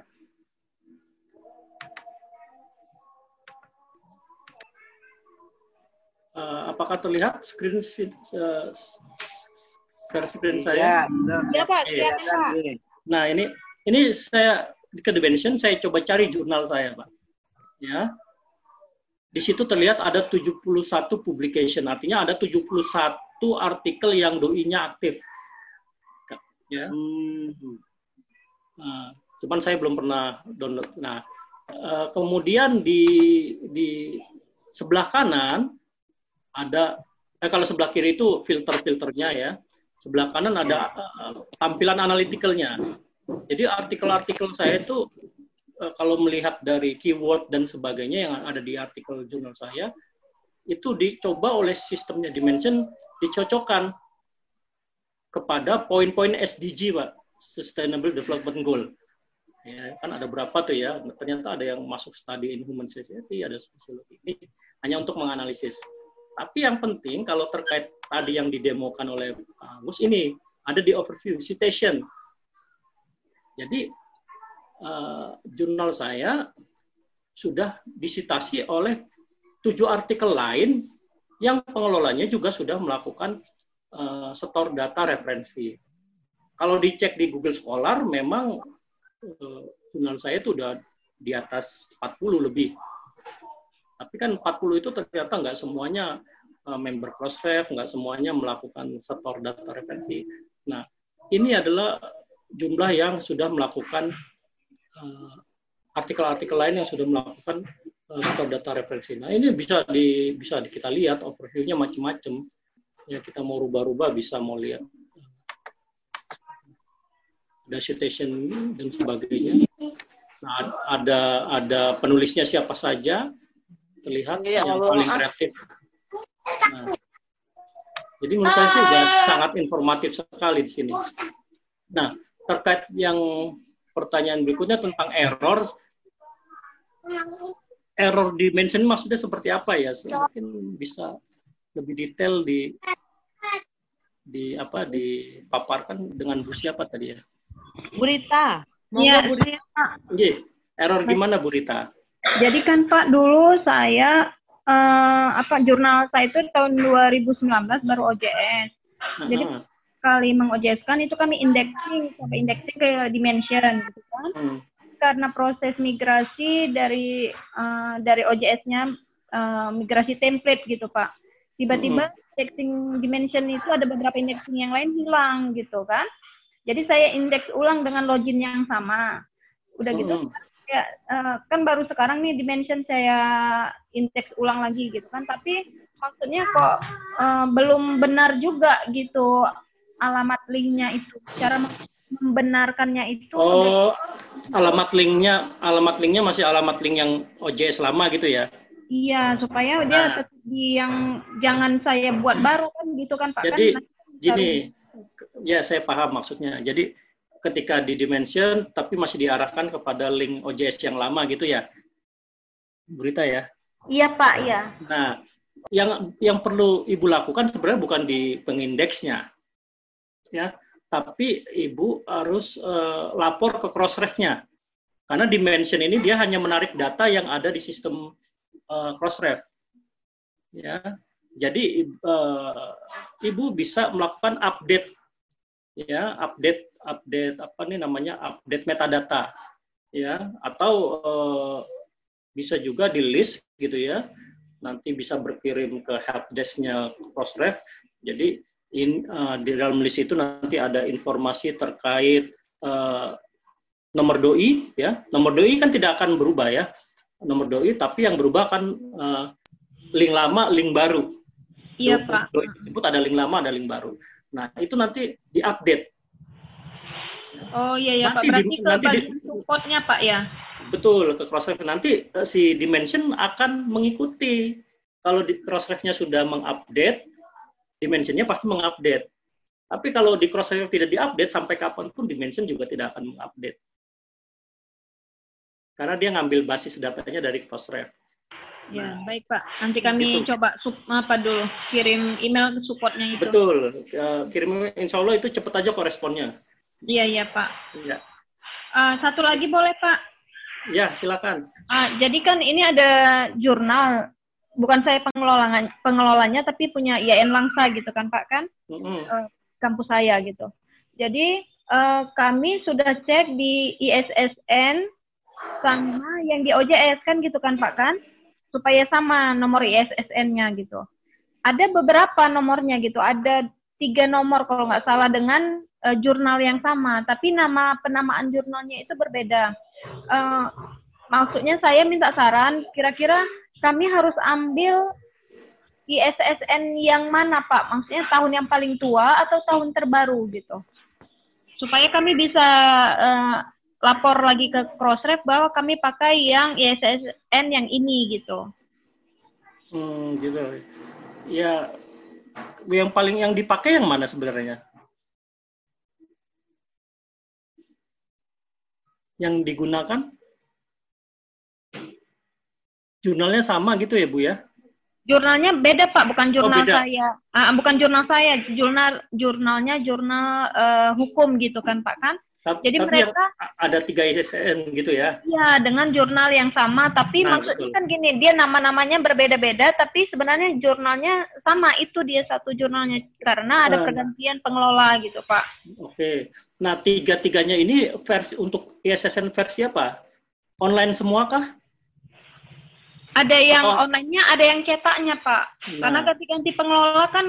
Uh, apakah terlihat screen uh, screen saya? Ya, Pak. Ya, Pak. Nah, ini ini saya ke Dimension saya coba cari jurnal saya, Pak. Ya. Di situ terlihat ada 71 publication, artinya ada 71 artikel yang doi-nya aktif. Ya. Hmm. Nah, cuman saya belum pernah download. Nah, uh, kemudian di di sebelah kanan ada eh, kalau sebelah kiri itu filter-filternya ya. Sebelah kanan ada uh, tampilan analitikalnya. Jadi artikel-artikel saya itu uh, kalau melihat dari keyword dan sebagainya yang ada di artikel jurnal saya itu dicoba oleh sistemnya Dimension dicocokkan kepada poin-poin SDG, Pak, Sustainable Development Goal. Ya kan ada berapa tuh ya? Ternyata ada yang masuk study in human society ada sosiologi ini hanya untuk menganalisis. Tapi yang penting kalau terkait tadi yang didemokan oleh Agus ini ada di overview citation jadi uh, jurnal saya sudah disitasi oleh tujuh artikel lain yang pengelolanya juga sudah melakukan uh, setor data referensi. Kalau dicek di Google Scholar, memang uh, jurnal saya itu udah di atas 40 lebih. Tapi kan 40 itu ternyata nggak semuanya uh, member Crossref, nggak semuanya melakukan setor data referensi. Nah, ini adalah jumlah yang sudah melakukan uh, artikel-artikel lain yang sudah melakukan uh, data referensi. Nah, ini bisa di bisa di, kita lihat overview-nya macam-macam. Ya, kita mau rubah-rubah bisa mau lihat ada citation dan sebagainya. Nah, ada ada penulisnya siapa saja terlihat ya, yang Allah. paling kreatif. Nah, jadi menurut saya sih sudah sangat informatif sekali di sini. Nah, terkait yang pertanyaan berikutnya tentang error, error dimension maksudnya seperti apa ya? Mungkin bisa lebih detail di di apa dipaparkan dengan Bu siapa tadi ya? Burita. Iya, Burita. Iya. Error gimana Burita? Jadi kan Pak dulu saya uh, apa jurnal saya itu tahun 2019 baru OJS. Jadi uh -huh. Kali mengOJS-kan itu kami indexing sampai indexing ke dimension gitu kan. Hmm. Karena proses migrasi dari uh, dari OJS-nya uh, migrasi template gitu Pak. Tiba-tiba hmm. indexing dimension itu ada beberapa indexing yang lain hilang gitu kan. Jadi saya indeks ulang dengan login yang sama. Udah gitu. Hmm. Ya, uh, kan baru sekarang nih dimension saya indeks ulang lagi gitu kan. Tapi maksudnya kok uh, belum benar juga gitu alamat linknya itu. Cara membenarkannya itu. Oh, alamat linknya, alamat linknya masih alamat link yang OJS lama gitu ya? Iya, supaya dia nah. di yang jangan saya buat baru kan gitu kan Pak. Jadi kan, gini, ya saya paham maksudnya. Jadi ketika di dimension tapi masih diarahkan kepada link OJS yang lama gitu ya. Berita ya. Iya Pak, iya. Nah, yang yang perlu ibu lakukan sebenarnya bukan di pengindeksnya, ya, tapi ibu harus uh, lapor ke crossref-nya. Karena dimension ini dia hanya menarik data yang ada di sistem uh, crossref. Ya, jadi uh, ibu bisa melakukan update, ya, update, update apa nih namanya, update metadata, ya, atau uh, bisa juga di list gitu ya, nanti bisa berkirim ke helpdesk-nya crossref. Jadi in, uh, di dalam list itu nanti ada informasi terkait uh, nomor doi ya. Nomor doi kan tidak akan berubah ya. Nomor doi tapi yang berubah kan uh, link lama link baru. Iya pak. doi tersebut ada link lama ada link baru. Nah itu nanti diupdate. Oh iya ya nanti pak berarti di, nanti di, supportnya pak ya? Betul ke crossref. Nanti uh, si dimension akan mengikuti. Kalau di crossrefnya sudah mengupdate dimensionnya pasti mengupdate tapi kalau di crossref tidak diupdate sampai kapan pun dimension juga tidak akan mengupdate karena dia ngambil basis datanya dari Crossref. Ya, nah, baik Pak. Nanti kami gitu. coba sup, apa dulu kirim email ke supportnya itu. Betul. Uh, kirim insya Allah itu cepat aja koresponnya. Iya, iya Pak. Iya. Uh, satu lagi boleh Pak? Ya, silakan. Uh, jadi kan ini ada jurnal, bukan saya pengelolanya, pengelolanya tapi punya IAIN Langsa gitu kan Pak kan? Mm -hmm. uh, kampus saya gitu. Jadi uh, kami sudah cek di ISSN sama yang di OJS kan gitu kan Pak kan? Supaya sama nomor ISSN-nya gitu. Ada beberapa nomornya gitu, ada tiga nomor kalau nggak salah dengan uh, jurnal yang sama, tapi nama penamaan jurnalnya itu berbeda. Uh, maksudnya saya minta saran, kira-kira kami harus ambil ISSN yang mana Pak? Maksudnya tahun yang paling tua atau tahun terbaru gitu? Supaya kami bisa uh, lapor lagi ke Crossref bahwa kami pakai yang ISSN yang ini gitu. Hmm, gitu. Ya, yang paling yang dipakai yang mana sebenarnya? Yang digunakan? Jurnalnya sama gitu ya, Bu ya? Jurnalnya beda Pak, bukan jurnal oh, saya. Ah, bukan jurnal saya, jurnal jurnalnya jurnal uh, hukum gitu kan Pak kan? Tapi, Jadi tapi mereka ada tiga ISSN gitu ya? Iya, dengan jurnal yang sama, tapi nah, maksudnya betul. kan gini, dia nama-namanya berbeda-beda, tapi sebenarnya jurnalnya sama, itu dia satu jurnalnya karena ada nah, pergantian pengelola gitu, Pak. Oke, nah tiga-tiganya ini versi untuk ISSN versi apa? Online semua kah? Ada yang oh. online-nya, ada yang cetaknya, Pak. Nah. Karena ketika ganti pengelola kan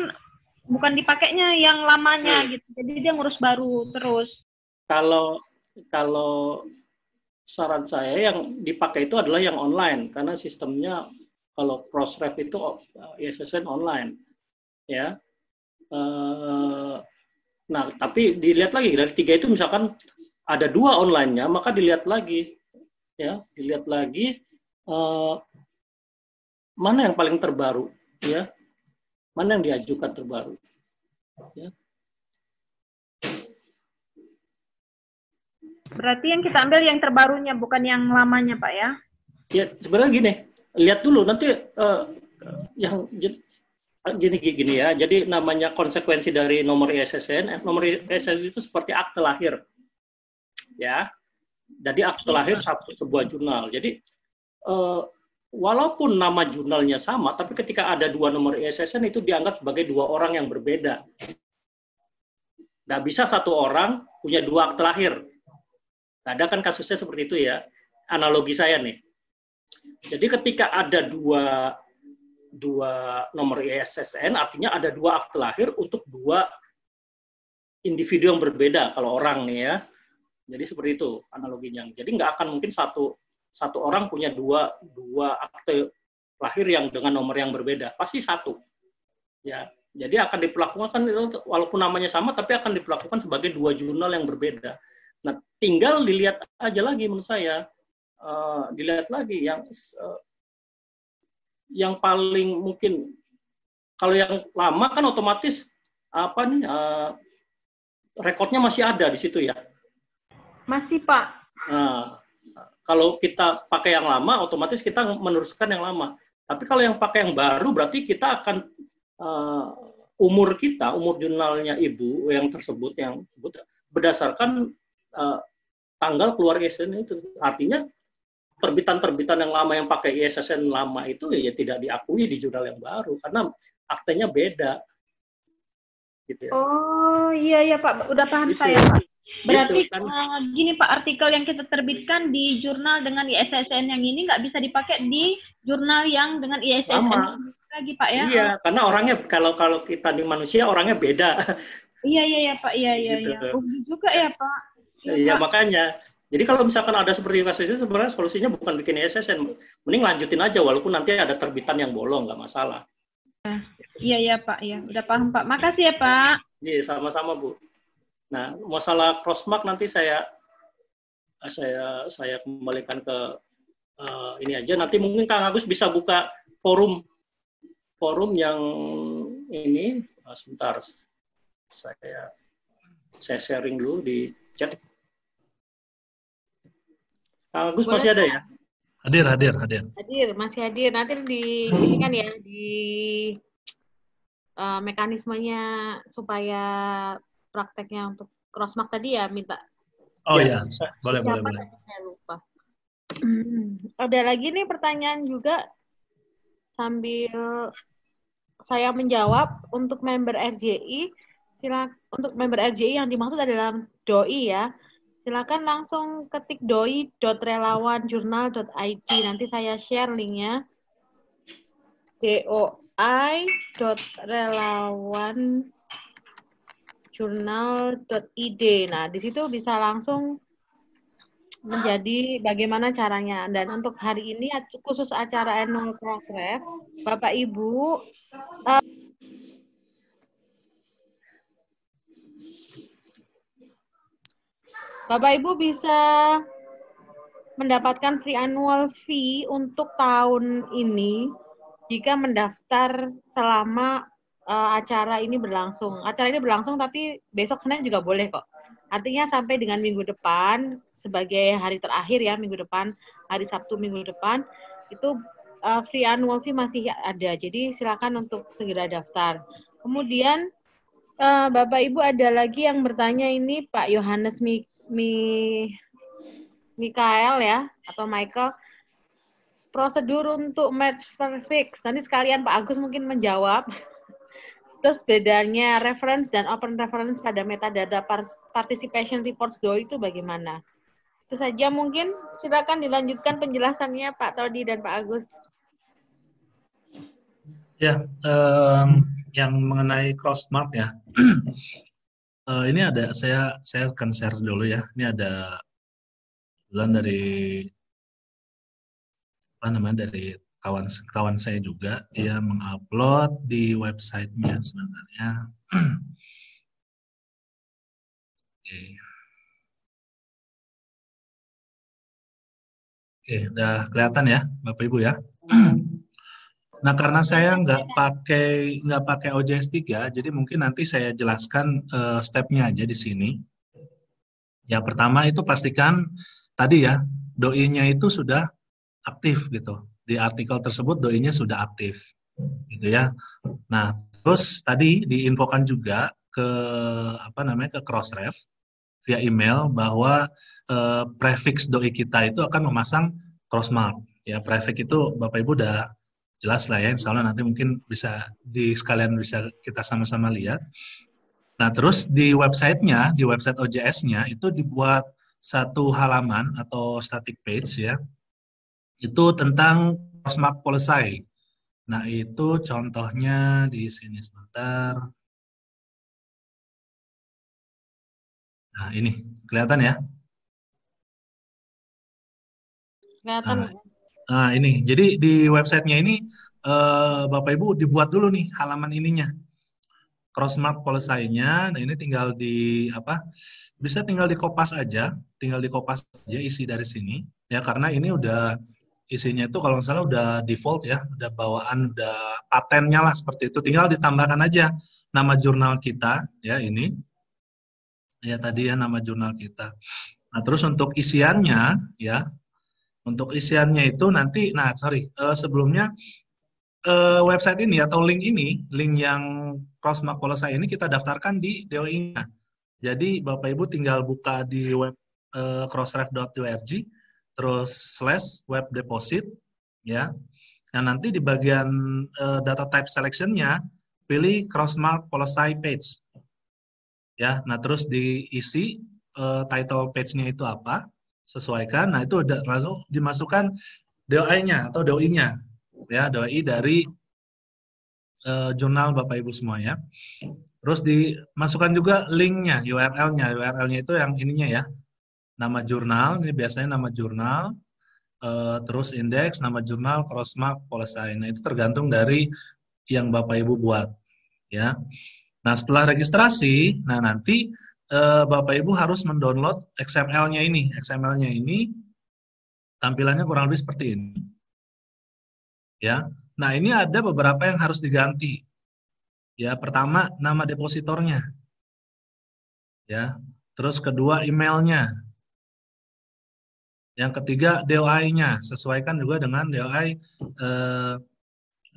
bukan dipakainya yang lamanya hmm. gitu, jadi dia ngurus baru terus kalau kalau saran saya yang dipakai itu adalah yang online karena sistemnya kalau crossref itu ISSN online ya uh, nah tapi dilihat lagi dari tiga itu misalkan ada dua onlinenya maka dilihat lagi ya dilihat lagi uh, mana yang paling terbaru ya mana yang diajukan terbaru ya Berarti yang kita ambil yang terbarunya, bukan yang lamanya, Pak ya? Ya, sebenarnya gini, lihat dulu nanti uh, yang gini gini ya. Jadi namanya konsekuensi dari nomor ISSN, eh, nomor ISSN itu seperti akte lahir, ya. Jadi akte lahir satu sebuah jurnal. Jadi uh, walaupun nama jurnalnya sama, tapi ketika ada dua nomor ISSN itu dianggap sebagai dua orang yang berbeda. Nggak bisa satu orang punya dua akte lahir. Ada kan kasusnya seperti itu ya. Analogi saya nih. Jadi ketika ada dua dua nomor ISSN, artinya ada dua akte lahir untuk dua individu yang berbeda kalau orang nih ya. Jadi seperti itu analoginya. Jadi nggak akan mungkin satu satu orang punya dua dua akte lahir yang dengan nomor yang berbeda. Pasti satu. Ya. Jadi akan diperlakukan walaupun namanya sama tapi akan diperlakukan sebagai dua jurnal yang berbeda. Nah, tinggal dilihat aja lagi menurut saya, uh, dilihat lagi yang uh, yang paling mungkin kalau yang lama kan otomatis apa nih uh, rekodnya masih ada di situ ya. Masih Pak. Nah, kalau kita pakai yang lama, otomatis kita meneruskan yang lama. Tapi kalau yang pakai yang baru berarti kita akan uh, umur kita, umur jurnalnya ibu yang tersebut yang berdasarkan uh, tanggal keluar ISSN itu. Artinya terbitan-terbitan yang lama yang pakai ISSN lama itu ya tidak diakui di jurnal yang baru karena aktenya beda. Gitu ya. Oh iya iya Pak, udah paham gitu. saya Pak. Berarti gitu, kan. uh, gini Pak, artikel yang kita terbitkan di jurnal dengan ISSN yang ini nggak bisa dipakai di jurnal yang dengan ISSN Sama. lagi Pak ya? Iya, karena orangnya kalau kalau kita di manusia orangnya beda. Iya iya ya Pak, iya iya gitu. iya. Juga ya Pak. Iya, iya makanya. Jadi kalau misalkan ada seperti kasus itu sebenarnya solusinya bukan bikin ISSN, mending lanjutin aja walaupun nanti ada terbitan yang bolong nggak masalah. Iya iya Pak, ya udah paham Pak. Makasih ya Pak. Iya sama-sama Bu. Nah, masalah crossmark nanti saya saya saya kembalikan ke uh, ini aja. Nanti mungkin Kang Agus bisa buka forum forum yang ini uh, sebentar saya saya sharing dulu di chat. Kang Agus Boleh, masih ada ya? Hadir, hadir, hadir. Hadir, masih hadir. Nanti di ini kan ya di uh, mekanismenya supaya prakteknya untuk crossmark tadi ya minta. Oh iya, ya. boleh, boleh, boleh. Saya lupa. Hmm. Ada lagi nih pertanyaan juga sambil saya menjawab untuk member RJI. Sila, untuk member RJI yang dimaksud adalah doi ya. Silakan langsung ketik doi.relawanjurnal.id. Nanti saya share linknya. doi.relawan jurnal.id. Nah, di situ bisa langsung menjadi bagaimana caranya. Dan untuk hari ini khusus acara annual program, Bapak Ibu uh, Bapak Ibu bisa mendapatkan free annual fee untuk tahun ini jika mendaftar selama uh, acara ini berlangsung. Acara ini berlangsung tapi besok Senin juga boleh kok. Artinya sampai dengan minggu depan sebagai hari terakhir ya minggu depan hari Sabtu minggu depan itu uh, free annual fee masih ada. Jadi silakan untuk segera daftar. Kemudian uh, Bapak Ibu ada lagi yang bertanya ini Pak Yohanes Mi, Mi Mikael ya atau Michael prosedur untuk match perfect. Nanti sekalian Pak Agus mungkin menjawab. Terus bedanya reference dan open reference pada metadata participation reports DO itu bagaimana? Itu saja mungkin. Silakan dilanjutkan penjelasannya Pak Todi dan Pak Agus. Ya, um, yang mengenai crossmark ya. uh, ini ada saya saya akan share dulu ya. Ini ada bulan dari apa namanya dari kawan kawan saya juga dia mengupload di websitenya sebenarnya. Oke. Oke, udah kelihatan ya, Bapak Ibu ya. Nah, karena saya nggak pakai nggak pakai OJS 3, jadi mungkin nanti saya jelaskan uh, stepnya aja di sini. Yang pertama itu pastikan tadi ya, doi-nya itu sudah aktif gitu di artikel tersebut doinya sudah aktif gitu ya. Nah, terus tadi diinfokan juga ke apa namanya ke Crossref via email bahwa eh, prefix doi kita itu akan memasang crossmark. Ya, prefix itu Bapak Ibu udah jelas lah ya, insya Allah nanti mungkin bisa di sekalian bisa kita sama-sama lihat. Nah, terus di websitenya, di website OJS-nya itu dibuat satu halaman atau static page ya, itu tentang crossmark policy. Nah, itu contohnya di sini sebentar. Nah, ini kelihatan ya? Kelihatan. Nah, nah ini. Jadi di websitenya ini eh, Bapak Ibu dibuat dulu nih halaman ininya. Crossmark policy-nya. Nah, ini tinggal di apa? Bisa tinggal di kopas aja, tinggal di kopas aja isi dari sini ya karena ini udah isinya itu kalau misalnya udah default ya, udah bawaan, udah patennya lah seperti itu. Tinggal ditambahkan aja nama jurnal kita ya ini. Ya tadi ya nama jurnal kita. Nah terus untuk isiannya ya, untuk isiannya itu nanti, nah sorry uh, sebelumnya uh, website ini atau link ini, link yang Crossmark Policy ini kita daftarkan di DOI-nya. Jadi Bapak Ibu tinggal buka di web uh, crossref.org terus slash web deposit ya. Nah, nanti di bagian uh, data type selection-nya pilih Crossmark Policy page. Ya, nah terus diisi uh, title page-nya itu apa, sesuaikan. Nah, itu udah langsung dimasukkan DOI-nya atau DOI-nya. Ya, DOI dari uh, jurnal Bapak Ibu semua ya. Terus dimasukkan juga linknya, URL-nya. URL-nya itu yang ininya ya. Nama jurnal, ini biasanya nama jurnal, uh, terus indeks, nama jurnal, crossmark, policy. Nah, itu tergantung dari yang Bapak Ibu buat. ya. Nah, setelah registrasi, nah nanti uh, Bapak Ibu harus mendownload XML-nya ini. XML-nya ini tampilannya kurang lebih seperti ini. Ya. Nah, ini ada beberapa yang harus diganti. Ya, pertama nama depositornya. Ya. Terus kedua emailnya. Yang ketiga DOI-nya, sesuaikan juga dengan DOI eh,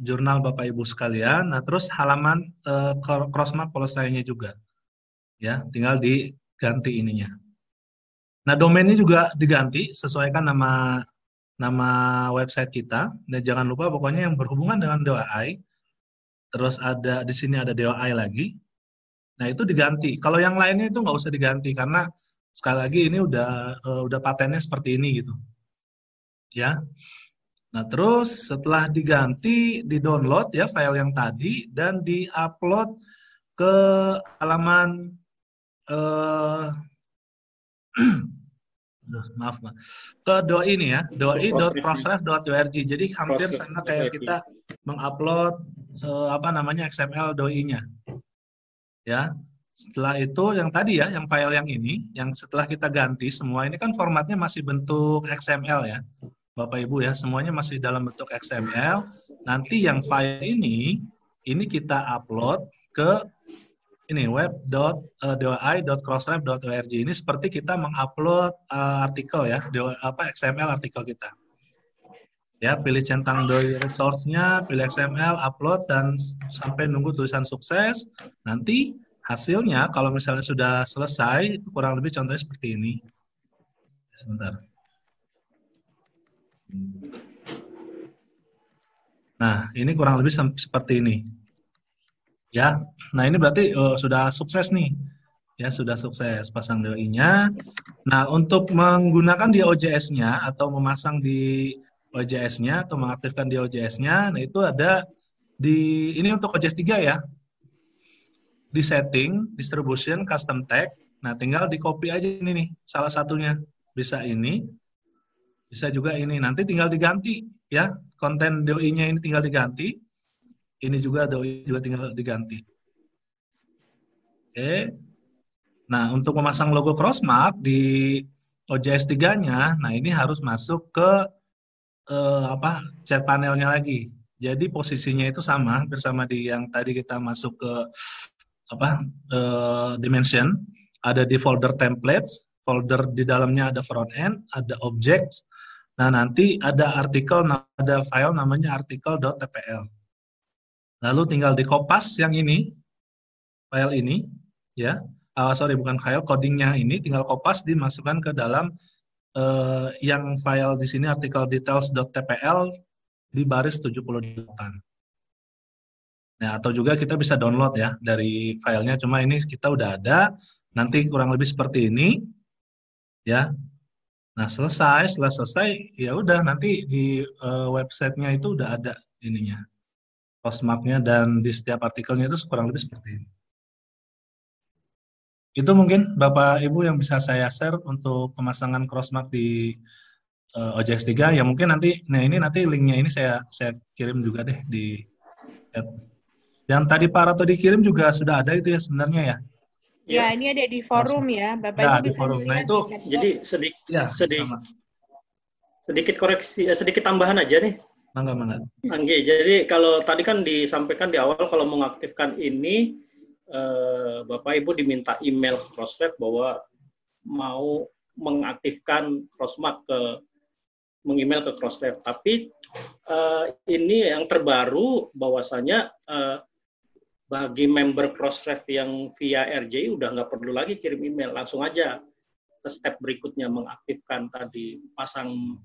jurnal Bapak Ibu sekalian. Nah, terus halaman eh, crossmark policy-nya juga. Ya, tinggal diganti ininya. Nah, domainnya juga diganti, sesuaikan nama nama website kita. Dan jangan lupa pokoknya yang berhubungan dengan DOI terus ada di sini ada DOI lagi. Nah itu diganti. Kalau yang lainnya itu nggak usah diganti karena sekali lagi ini udah uh, udah patennya seperti ini gitu. Ya. Nah terus setelah diganti, di download ya file yang tadi dan diupload ke halaman uh, maaf maaf ke doi ini ya doi.crossref.org jadi hampir sama kayak kita mengupload uh, apa namanya XML doi-nya. Ya. Setelah itu yang tadi ya, yang file yang ini, yang setelah kita ganti semua ini kan formatnya masih bentuk XML ya. Bapak Ibu ya, semuanya masih dalam bentuk XML. Nanti yang file ini ini kita upload ke ini web.doi.crossref.org ini seperti kita mengupload uh, artikel ya, apa XML artikel kita ya pilih centang doi resource-nya, pilih XML, upload dan sampai nunggu tulisan sukses. Nanti hasilnya kalau misalnya sudah selesai kurang lebih contohnya seperti ini. Sebentar. Nah, ini kurang lebih seperti ini. Ya. Nah, ini berarti uh, sudah sukses nih. Ya, sudah sukses pasang DOI-nya. Nah, untuk menggunakan di OJS-nya atau memasang di OJS-nya atau mengaktifkan di OJS-nya. Nah, itu ada di ini untuk OJS 3 ya. Di setting, distribution, custom tag. Nah, tinggal di copy aja ini nih, salah satunya. Bisa ini, bisa juga ini. Nanti tinggal diganti ya. Konten DOI-nya ini tinggal diganti. Ini juga DOI juga tinggal diganti. Oke. Nah, untuk memasang logo Crossmark di OJS 3-nya, nah ini harus masuk ke uh, apa chat panelnya lagi. Jadi posisinya itu sama bersama di yang tadi kita masuk ke apa uh, dimension. Ada di folder templates, folder di dalamnya ada front end, ada objects. Nah nanti ada artikel, ada file namanya artikel.tpl. Lalu tinggal di kopas yang ini, file ini, ya. Uh, sorry bukan file, codingnya ini tinggal kopas dimasukkan ke dalam uh, yang file di sini artikel details.tpl di baris 78. Nah, atau juga kita bisa download ya dari filenya, cuma ini kita udah ada, nanti kurang lebih seperti ini, ya. Nah, selesai, setelah selesai, ya udah nanti di uh, websitenya itu udah ada ininya, postmarknya dan di setiap artikelnya itu kurang lebih seperti ini. Itu mungkin Bapak Ibu yang bisa saya share untuk pemasangan crossmark di uh, OJS 3 ya mungkin nanti nah ini nanti linknya ini saya saya kirim juga deh di app. Yang tadi Pak Rato dikirim juga sudah ada itu ya sebenarnya ya. Ya, ini ada di forum ya, Bapak ya, Ibu di forum. Nah itu jadi sedikit ya, sedikit sedikit koreksi eh, sedikit tambahan aja nih. Mangga, mangga. Anggi, jadi kalau tadi kan disampaikan di awal kalau mengaktifkan ini eh, Bapak Ibu diminta email Crossref bahwa mau mengaktifkan Crossmark ke mengemail ke Crossref. Tapi uh, ini yang terbaru bahwasanya uh, bagi member Crossref yang via RJ udah nggak perlu lagi kirim email, langsung aja ke step berikutnya mengaktifkan tadi pasang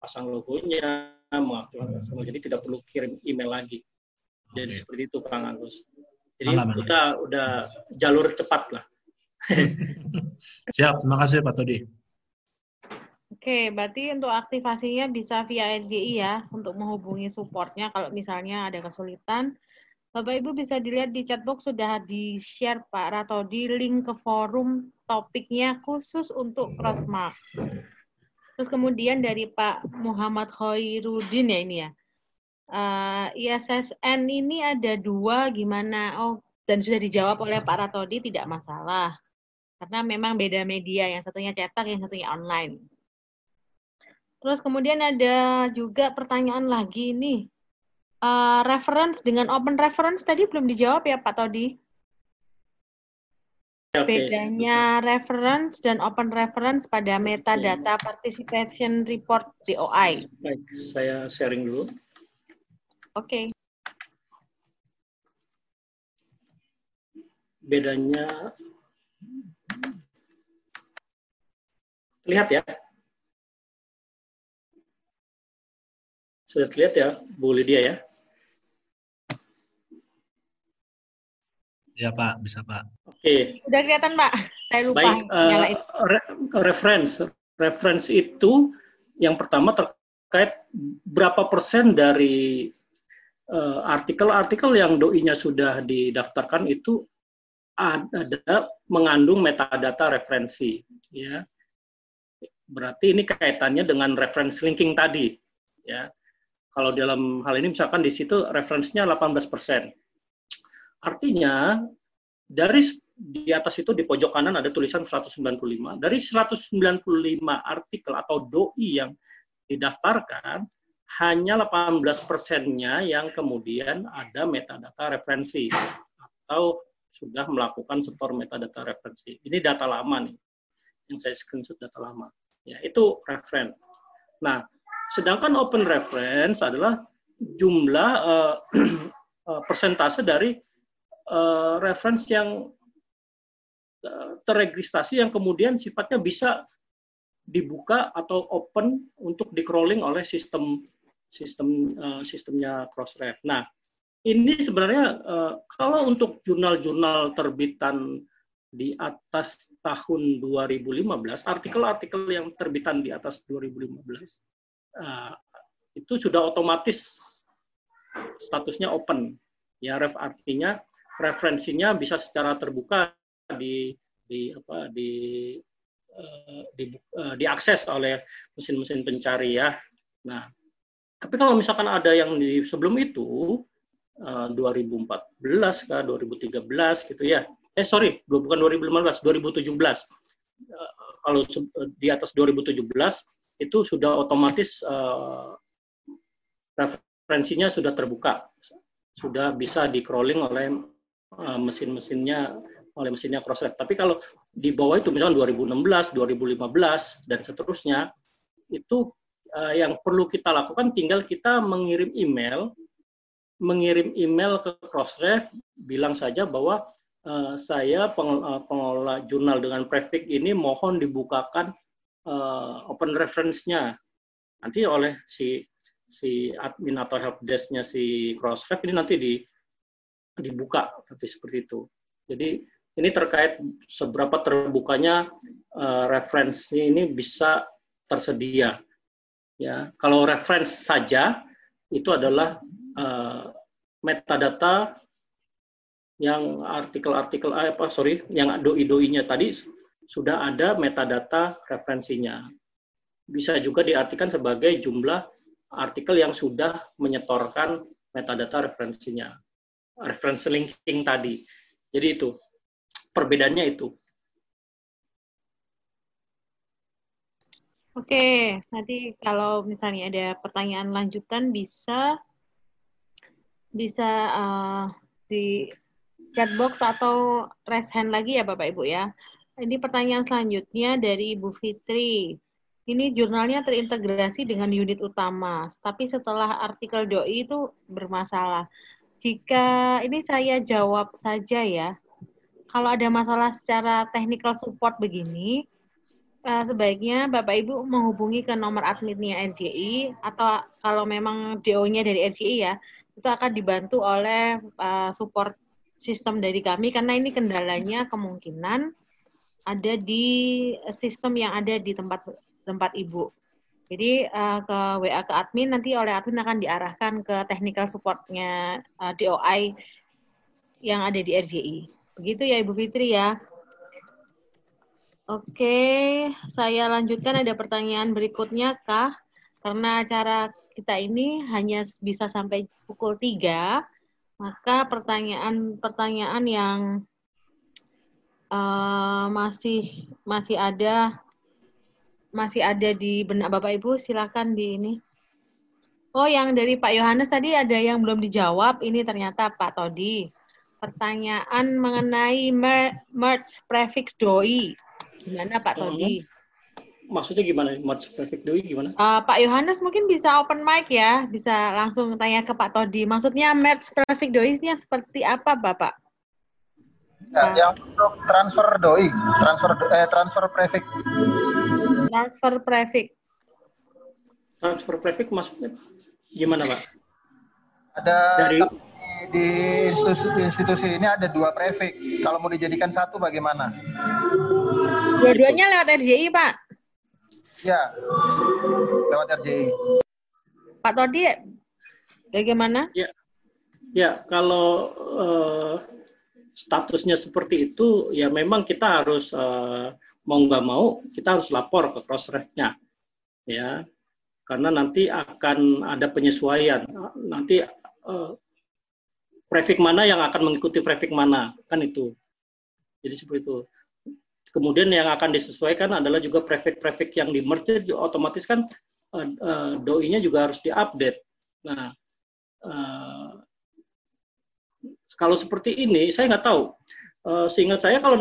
pasang logonya, mengaktifkan semua. Jadi tidak perlu kirim email lagi. Jadi okay. seperti itu Kang Agus. Jadi Alam, kita udah jalur cepat lah. Siap, terima kasih Pak Todi. Oke, berarti untuk aktivasinya bisa via RJI ya, untuk menghubungi supportnya kalau misalnya ada kesulitan Bapak Ibu bisa dilihat di chatbox sudah di-share Pak Ratodi link ke forum topiknya khusus untuk crossmark. Terus kemudian dari Pak Muhammad Khairuddin ya ini ya. Uh, eh, ISSN ini ada dua gimana? Oh, dan sudah dijawab oleh Pak Ratodi tidak masalah. Karena memang beda media, yang satunya cetak, yang satunya online. Terus kemudian ada juga pertanyaan lagi nih uh, reference dengan open reference tadi belum dijawab ya Pak Todi. Okay. Bedanya reference dan open reference pada metadata participation report DOI. Baik, saya sharing dulu. Oke. Okay. Bedanya lihat ya. Sudah terlihat ya, Bu Lydia ya? Ya Pak, bisa Pak. Oke. Okay. Udah kelihatan Pak, saya lupa. Baik, uh, re reference. Reference itu yang pertama terkait berapa persen dari eh, artikel-artikel uh, yang doi-nya sudah didaftarkan itu ada mengandung metadata referensi. Ya. Berarti ini kaitannya dengan reference linking tadi. Ya. Kalau dalam hal ini misalkan di situ referensinya 18 persen Artinya dari di atas itu di pojok kanan ada tulisan 195. Dari 195 artikel atau doi yang didaftarkan, hanya 18 persennya yang kemudian ada metadata referensi atau sudah melakukan setor metadata referensi. Ini data lama nih, yang saya screenshot data lama. Ya, itu reference. Nah, sedangkan open reference adalah jumlah uh, persentase dari uh, reference yang uh, terregistrasi yang kemudian sifatnya bisa dibuka atau open untuk di crawling oleh sistem sistem uh, sistemnya Crossref. Nah, ini sebenarnya uh, kalau untuk jurnal-jurnal terbitan di atas tahun 2015, artikel-artikel yang terbitan di atas 2015 uh, itu sudah otomatis statusnya open. Ya, ref artinya referensinya bisa secara terbuka di di apa di uh, di uh, diakses oleh mesin-mesin pencari ya. Nah, tapi kalau misalkan ada yang di sebelum itu uh, 2014 kah 2013 gitu ya. Eh sorry, bukan 2015, 2017. Uh, kalau di atas 2017 itu sudah otomatis referensinya sudah terbuka, sudah bisa di crawling oleh mesin-mesinnya oleh mesinnya Crossref. Tapi kalau di bawah itu misalnya 2016, 2015 dan seterusnya itu uh, yang perlu kita lakukan tinggal kita mengirim email mengirim email ke Crossref bilang saja bahwa uh, saya pengelola jurnal dengan prefix ini mohon dibukakan uh, open reference-nya. Nanti oleh si si admin atau helpdesk-nya si Crossref ini nanti di dibuka seperti itu. Jadi ini terkait seberapa terbukanya uh, referensi ini bisa tersedia. Ya, kalau reference saja itu adalah uh, metadata yang artikel-artikel eh, apa sorry yang doi-doinya tadi sudah ada metadata referensinya. Bisa juga diartikan sebagai jumlah artikel yang sudah menyetorkan metadata referensinya reference linking tadi. Jadi itu perbedaannya itu. Oke, nanti kalau misalnya ada pertanyaan lanjutan bisa bisa uh, di chatbox atau raise hand lagi ya Bapak Ibu ya. Ini pertanyaan selanjutnya dari Ibu Fitri. ini jurnalnya terintegrasi dengan unit utama, tapi setelah artikel doi itu bermasalah. Jika ini saya jawab saja ya, kalau ada masalah secara technical support begini, uh, sebaiknya Bapak Ibu menghubungi ke nomor adminnya RJI atau kalau memang DO-nya dari RJI ya, itu akan dibantu oleh uh, support sistem dari kami karena ini kendalanya kemungkinan ada di sistem yang ada di tempat tempat ibu. Jadi uh, ke WA ke admin nanti oleh admin akan diarahkan ke technical supportnya uh, DOI yang ada di RJI. Begitu ya Ibu Fitri ya. Oke, saya lanjutkan ada pertanyaan berikutnya kah? Karena acara kita ini hanya bisa sampai pukul 3, maka pertanyaan-pertanyaan yang uh, masih masih ada masih ada di benak Bapak Ibu, silakan di ini. Oh, yang dari Pak Yohanes tadi ada yang belum dijawab. Ini ternyata Pak Todi. Pertanyaan mengenai merge prefix doi. Gimana Pak Todi? Maksudnya gimana? Merge prefix doi gimana? Uh, Pak Yohanes mungkin bisa open mic ya, bisa langsung tanya ke Pak Todi. Maksudnya merge prefix doi ini seperti apa, Bapak? Ya, yang untuk transfer doi, transfer eh transfer prefix. Transfer prefix. Transfer prefix maksudnya gimana, Pak? Ada dari di institusi, institusi ini ada dua prefix. Kalau mau dijadikan satu bagaimana? Dua-duanya lewat RJI, Pak. Ya, lewat RJI. Pak Todi, bagaimana? Ya, ya kalau uh, statusnya seperti itu, ya memang kita harus uh, mau nggak mau kita harus lapor ke crossref-nya, ya, karena nanti akan ada penyesuaian. Nanti uh, prefix mana yang akan mengikuti prefix mana, kan itu. Jadi seperti itu. Kemudian yang akan disesuaikan adalah juga prefix-prefix yang di merge, otomatis kan uh, uh, doi-nya juga harus diupdate. Nah, uh, kalau seperti ini, saya nggak tahu. Uh, seingat saya kalau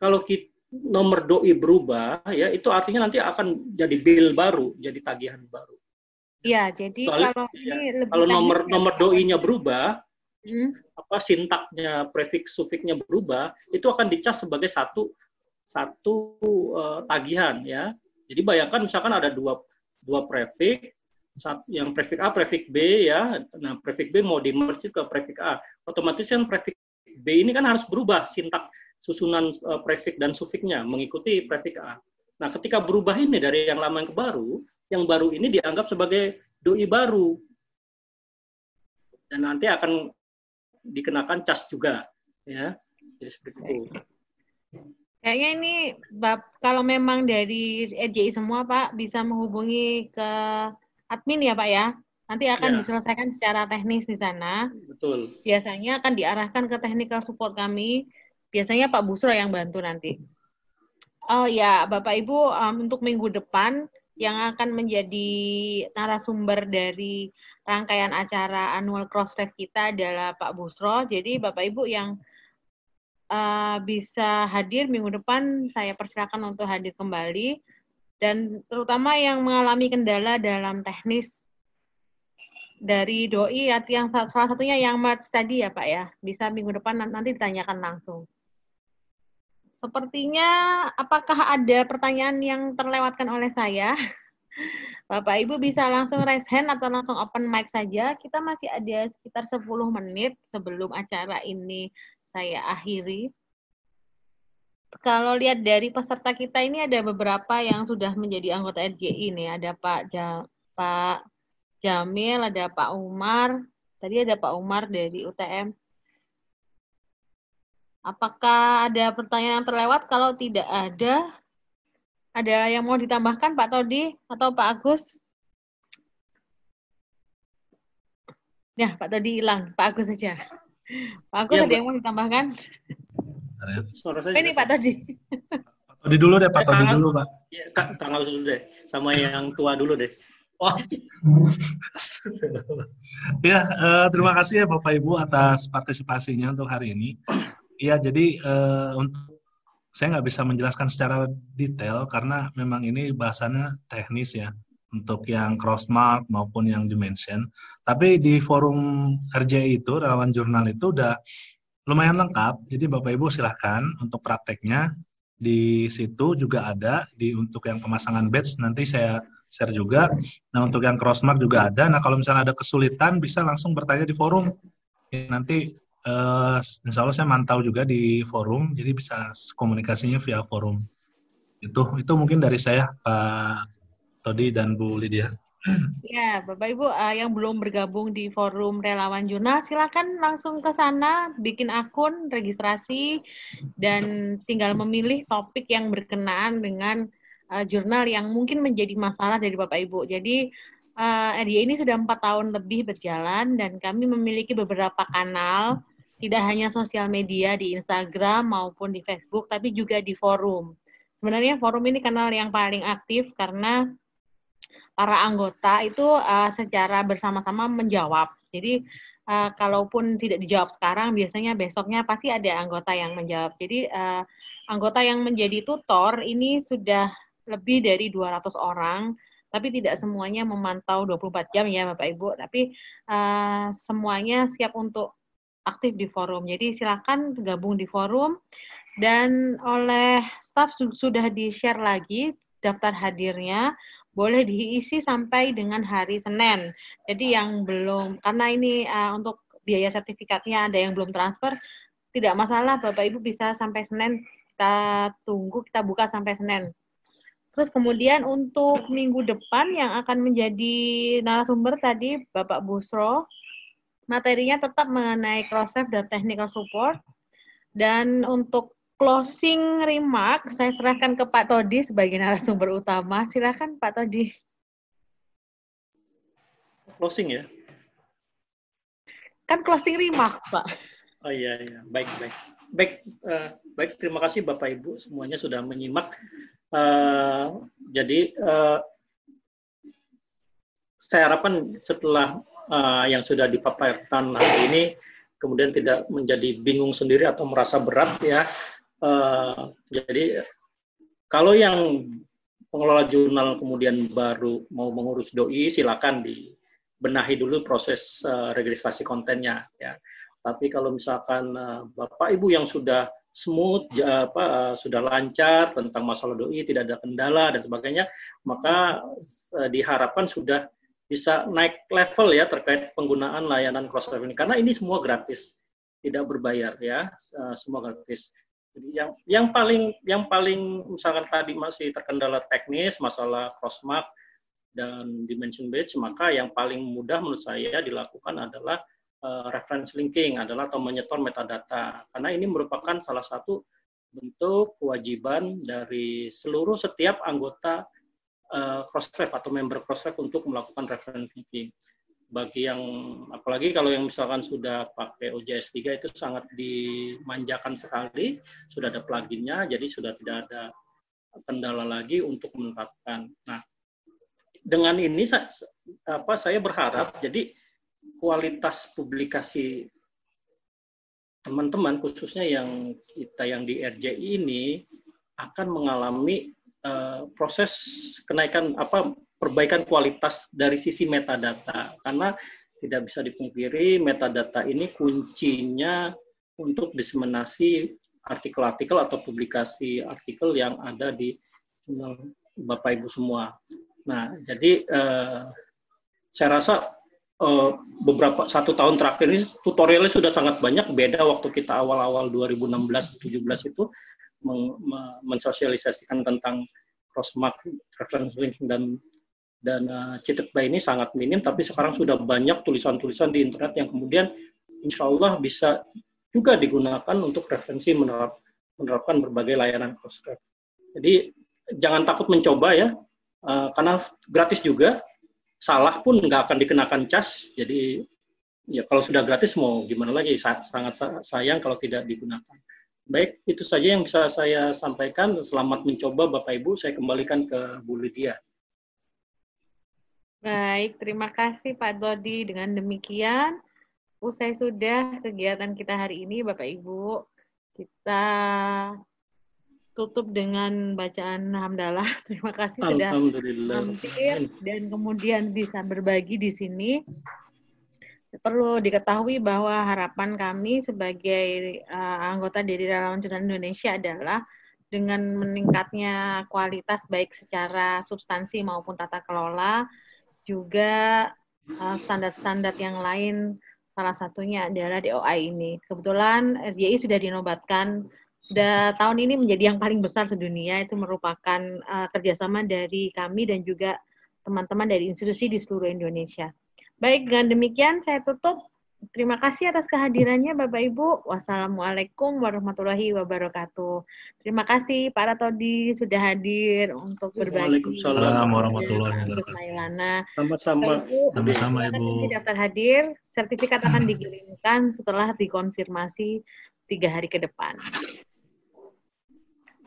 kalau kita, nomor doi berubah, ya itu artinya nanti akan jadi bill baru, jadi tagihan baru. Iya, jadi Soalnya, kalau ini ya, lebih kalau nomor nomor doi-nya berubah, hmm. apa sintaknya, prefix sufiknya berubah, itu akan dicas sebagai satu satu uh, tagihan ya. Jadi bayangkan misalkan ada dua dua prefix, yang prefix A, prefix B ya. Nah, prefix B mau di merge ke prefix A. Otomatis kan prefix B ini kan harus berubah sintak susunan uh, prefix dan sufiknya mengikuti prefix A. Nah, ketika berubah ini dari yang lama yang ke baru, yang baru ini dianggap sebagai doi baru. Dan nanti akan dikenakan cas juga ya. Jadi seperti itu. Kayaknya ini bab kalau memang dari RJI semua Pak bisa menghubungi ke admin ya Pak ya. Nanti akan ya. diselesaikan secara teknis di sana. Betul. Biasanya akan diarahkan ke technical support kami. Biasanya Pak Busro yang bantu nanti. Oh ya, Bapak Ibu um, untuk minggu depan yang akan menjadi narasumber dari rangkaian acara annual crossref kita adalah Pak Busro. Jadi Bapak Ibu yang uh, bisa hadir minggu depan, saya persilakan untuk hadir kembali dan terutama yang mengalami kendala dalam teknis dari doi yang salah satunya yang merge tadi ya Pak ya bisa minggu depan nanti ditanyakan langsung. Sepertinya apakah ada pertanyaan yang terlewatkan oleh saya? Bapak Ibu bisa langsung raise hand atau langsung open mic saja. Kita masih ada sekitar 10 menit sebelum acara ini saya akhiri kalau lihat dari peserta kita ini ada beberapa yang sudah menjadi anggota RJI nih. Ada Pak ja, Pak Jamil, ada Pak Umar. Tadi ada Pak Umar dari UTM. Apakah ada pertanyaan yang terlewat? Kalau tidak ada, ada yang mau ditambahkan Pak Todi atau Pak Agus? Ya, Pak Todi hilang. Pak Agus saja. Pak Agus ya, ada yang mau ditambahkan? ya. Suara saya Ini Pak Todi. Pak Todi dulu deh, Pak eh, Todi dulu, Pak. Ya, Kang dulu deh. Sama yang tua dulu deh. Wah. ya, uh, terima kasih ya Bapak Ibu atas partisipasinya untuk hari ini. Iya, jadi uh, untuk saya nggak bisa menjelaskan secara detail karena memang ini bahasanya teknis ya untuk yang crossmark maupun yang dimension. Tapi di forum RJI itu relawan jurnal itu udah lumayan lengkap. Jadi Bapak Ibu silahkan untuk prakteknya di situ juga ada di untuk yang pemasangan badge nanti saya share juga. Nah untuk yang crossmark juga ada. Nah kalau misalnya ada kesulitan bisa langsung bertanya di forum. Nanti uh, insya Allah saya mantau juga di forum, jadi bisa komunikasinya via forum. Itu itu mungkin dari saya Pak Todi dan Bu Lydia. Ya, Bapak Ibu uh, yang belum bergabung di forum relawan jurnal, silakan langsung ke sana, bikin akun, registrasi, dan tinggal memilih topik yang berkenaan dengan uh, jurnal yang mungkin menjadi masalah dari Bapak Ibu. Jadi uh, RDI ini sudah empat tahun lebih berjalan dan kami memiliki beberapa kanal, tidak hanya sosial media di Instagram maupun di Facebook, tapi juga di forum. Sebenarnya forum ini kanal yang paling aktif karena para anggota itu uh, secara bersama-sama menjawab. Jadi uh, kalaupun tidak dijawab sekarang, biasanya besoknya pasti ada anggota yang menjawab. Jadi uh, anggota yang menjadi tutor ini sudah lebih dari 200 orang, tapi tidak semuanya memantau 24 jam ya Bapak Ibu, tapi uh, semuanya siap untuk aktif di forum. Jadi silakan gabung di forum dan oleh staff sudah di-share lagi daftar hadirnya boleh diisi sampai dengan hari Senin. Jadi yang belum, karena ini uh, untuk biaya sertifikatnya ada yang belum transfer, tidak masalah Bapak Ibu bisa sampai Senin, kita tunggu, kita buka sampai Senin. Terus kemudian untuk minggu depan yang akan menjadi narasumber tadi Bapak Busro, materinya tetap mengenai cross dan technical support. Dan untuk closing remark saya serahkan ke Pak Todi sebagai narasumber utama. Silakan Pak Todi. Closing ya? Kan closing remark, Pak. Oh iya iya, baik baik. Baik uh, baik terima kasih Bapak Ibu semuanya sudah menyimak. Uh, jadi uh, saya harapkan setelah uh, yang sudah dipaparkan hari ini kemudian tidak menjadi bingung sendiri atau merasa berat ya Uh, jadi kalau yang pengelola jurnal kemudian baru mau mengurus doi, silakan dibenahi dulu proses uh, registrasi kontennya. Ya. Tapi kalau misalkan uh, bapak ibu yang sudah smooth, ya, apa, uh, sudah lancar tentang masalah doi, tidak ada kendala dan sebagainya, maka uh, diharapkan sudah bisa naik level ya terkait penggunaan layanan cross ini karena ini semua gratis, tidak berbayar ya, uh, semua gratis. Jadi yang yang paling yang paling misalkan tadi masih terkendala teknis masalah crossmark dan dimension badge maka yang paling mudah menurut saya dilakukan adalah uh, reference linking adalah atau menyetor metadata karena ini merupakan salah satu bentuk kewajiban dari seluruh setiap anggota uh, Crossref atau member Crossref untuk melakukan reference linking bagi yang apalagi kalau yang misalkan sudah pakai OJS 3 itu sangat dimanjakan sekali, sudah ada pluginnya, jadi sudah tidak ada kendala lagi untuk menetapkan. Nah, dengan ini apa saya berharap jadi kualitas publikasi teman-teman khususnya yang kita yang di RJI ini akan mengalami uh, proses kenaikan apa perbaikan kualitas dari sisi metadata karena tidak bisa dipungkiri metadata ini kuncinya untuk diseminasi artikel-artikel atau publikasi artikel yang ada di Bapak Ibu semua. Nah, jadi eh, saya rasa eh, beberapa satu tahun terakhir ini tutorialnya sudah sangat banyak beda waktu kita awal-awal 2016-17 itu mensosialisasikan tentang crossmark, reference linking dan dan uh, cheated by ini sangat minim, tapi sekarang sudah banyak tulisan-tulisan di internet yang kemudian insya Allah bisa juga digunakan untuk referensi menerap, menerapkan berbagai layanan cross-ref. Jadi jangan takut mencoba ya, uh, karena gratis juga, salah pun nggak akan dikenakan cas, jadi ya kalau sudah gratis mau gimana lagi, sangat sayang kalau tidak digunakan. Baik, itu saja yang bisa saya sampaikan. Selamat mencoba Bapak Ibu. Saya kembalikan ke Bu Lydia. Baik, terima kasih Pak Dodi. Dengan demikian, usai sudah kegiatan kita hari ini, Bapak Ibu, kita tutup dengan bacaan hamdalah. Terima kasih sudah mampir dan kemudian bisa berbagi di sini. Perlu diketahui bahwa harapan kami sebagai uh, anggota dari Relawan Jurnal Indonesia adalah dengan meningkatnya kualitas baik secara substansi maupun tata kelola, juga uh, standar-standar uh, yang lain salah satunya adalah DOI ini. Kebetulan RJI sudah dinobatkan sudah tahun ini menjadi yang paling besar sedunia itu merupakan uh, kerjasama dari kami dan juga teman-teman dari institusi di seluruh Indonesia. Baik, dengan demikian saya tutup. Terima kasih atas kehadirannya Bapak Ibu. Wassalamualaikum warahmatullahi wabarakatuh. Terima kasih Pak Ratodi sudah hadir untuk berbagi. Waalaikumsalam warahmatullahi wabarakatuh. Sama-sama. Sama-sama Ibu. Daftar hadir, sertifikat akan dikirimkan setelah dikonfirmasi tiga hari ke depan.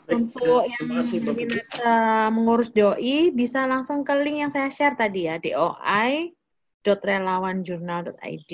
Untuk yang minat uh, mengurus doi bisa langsung ke link yang saya share tadi ya doi.relawanjurnal.id.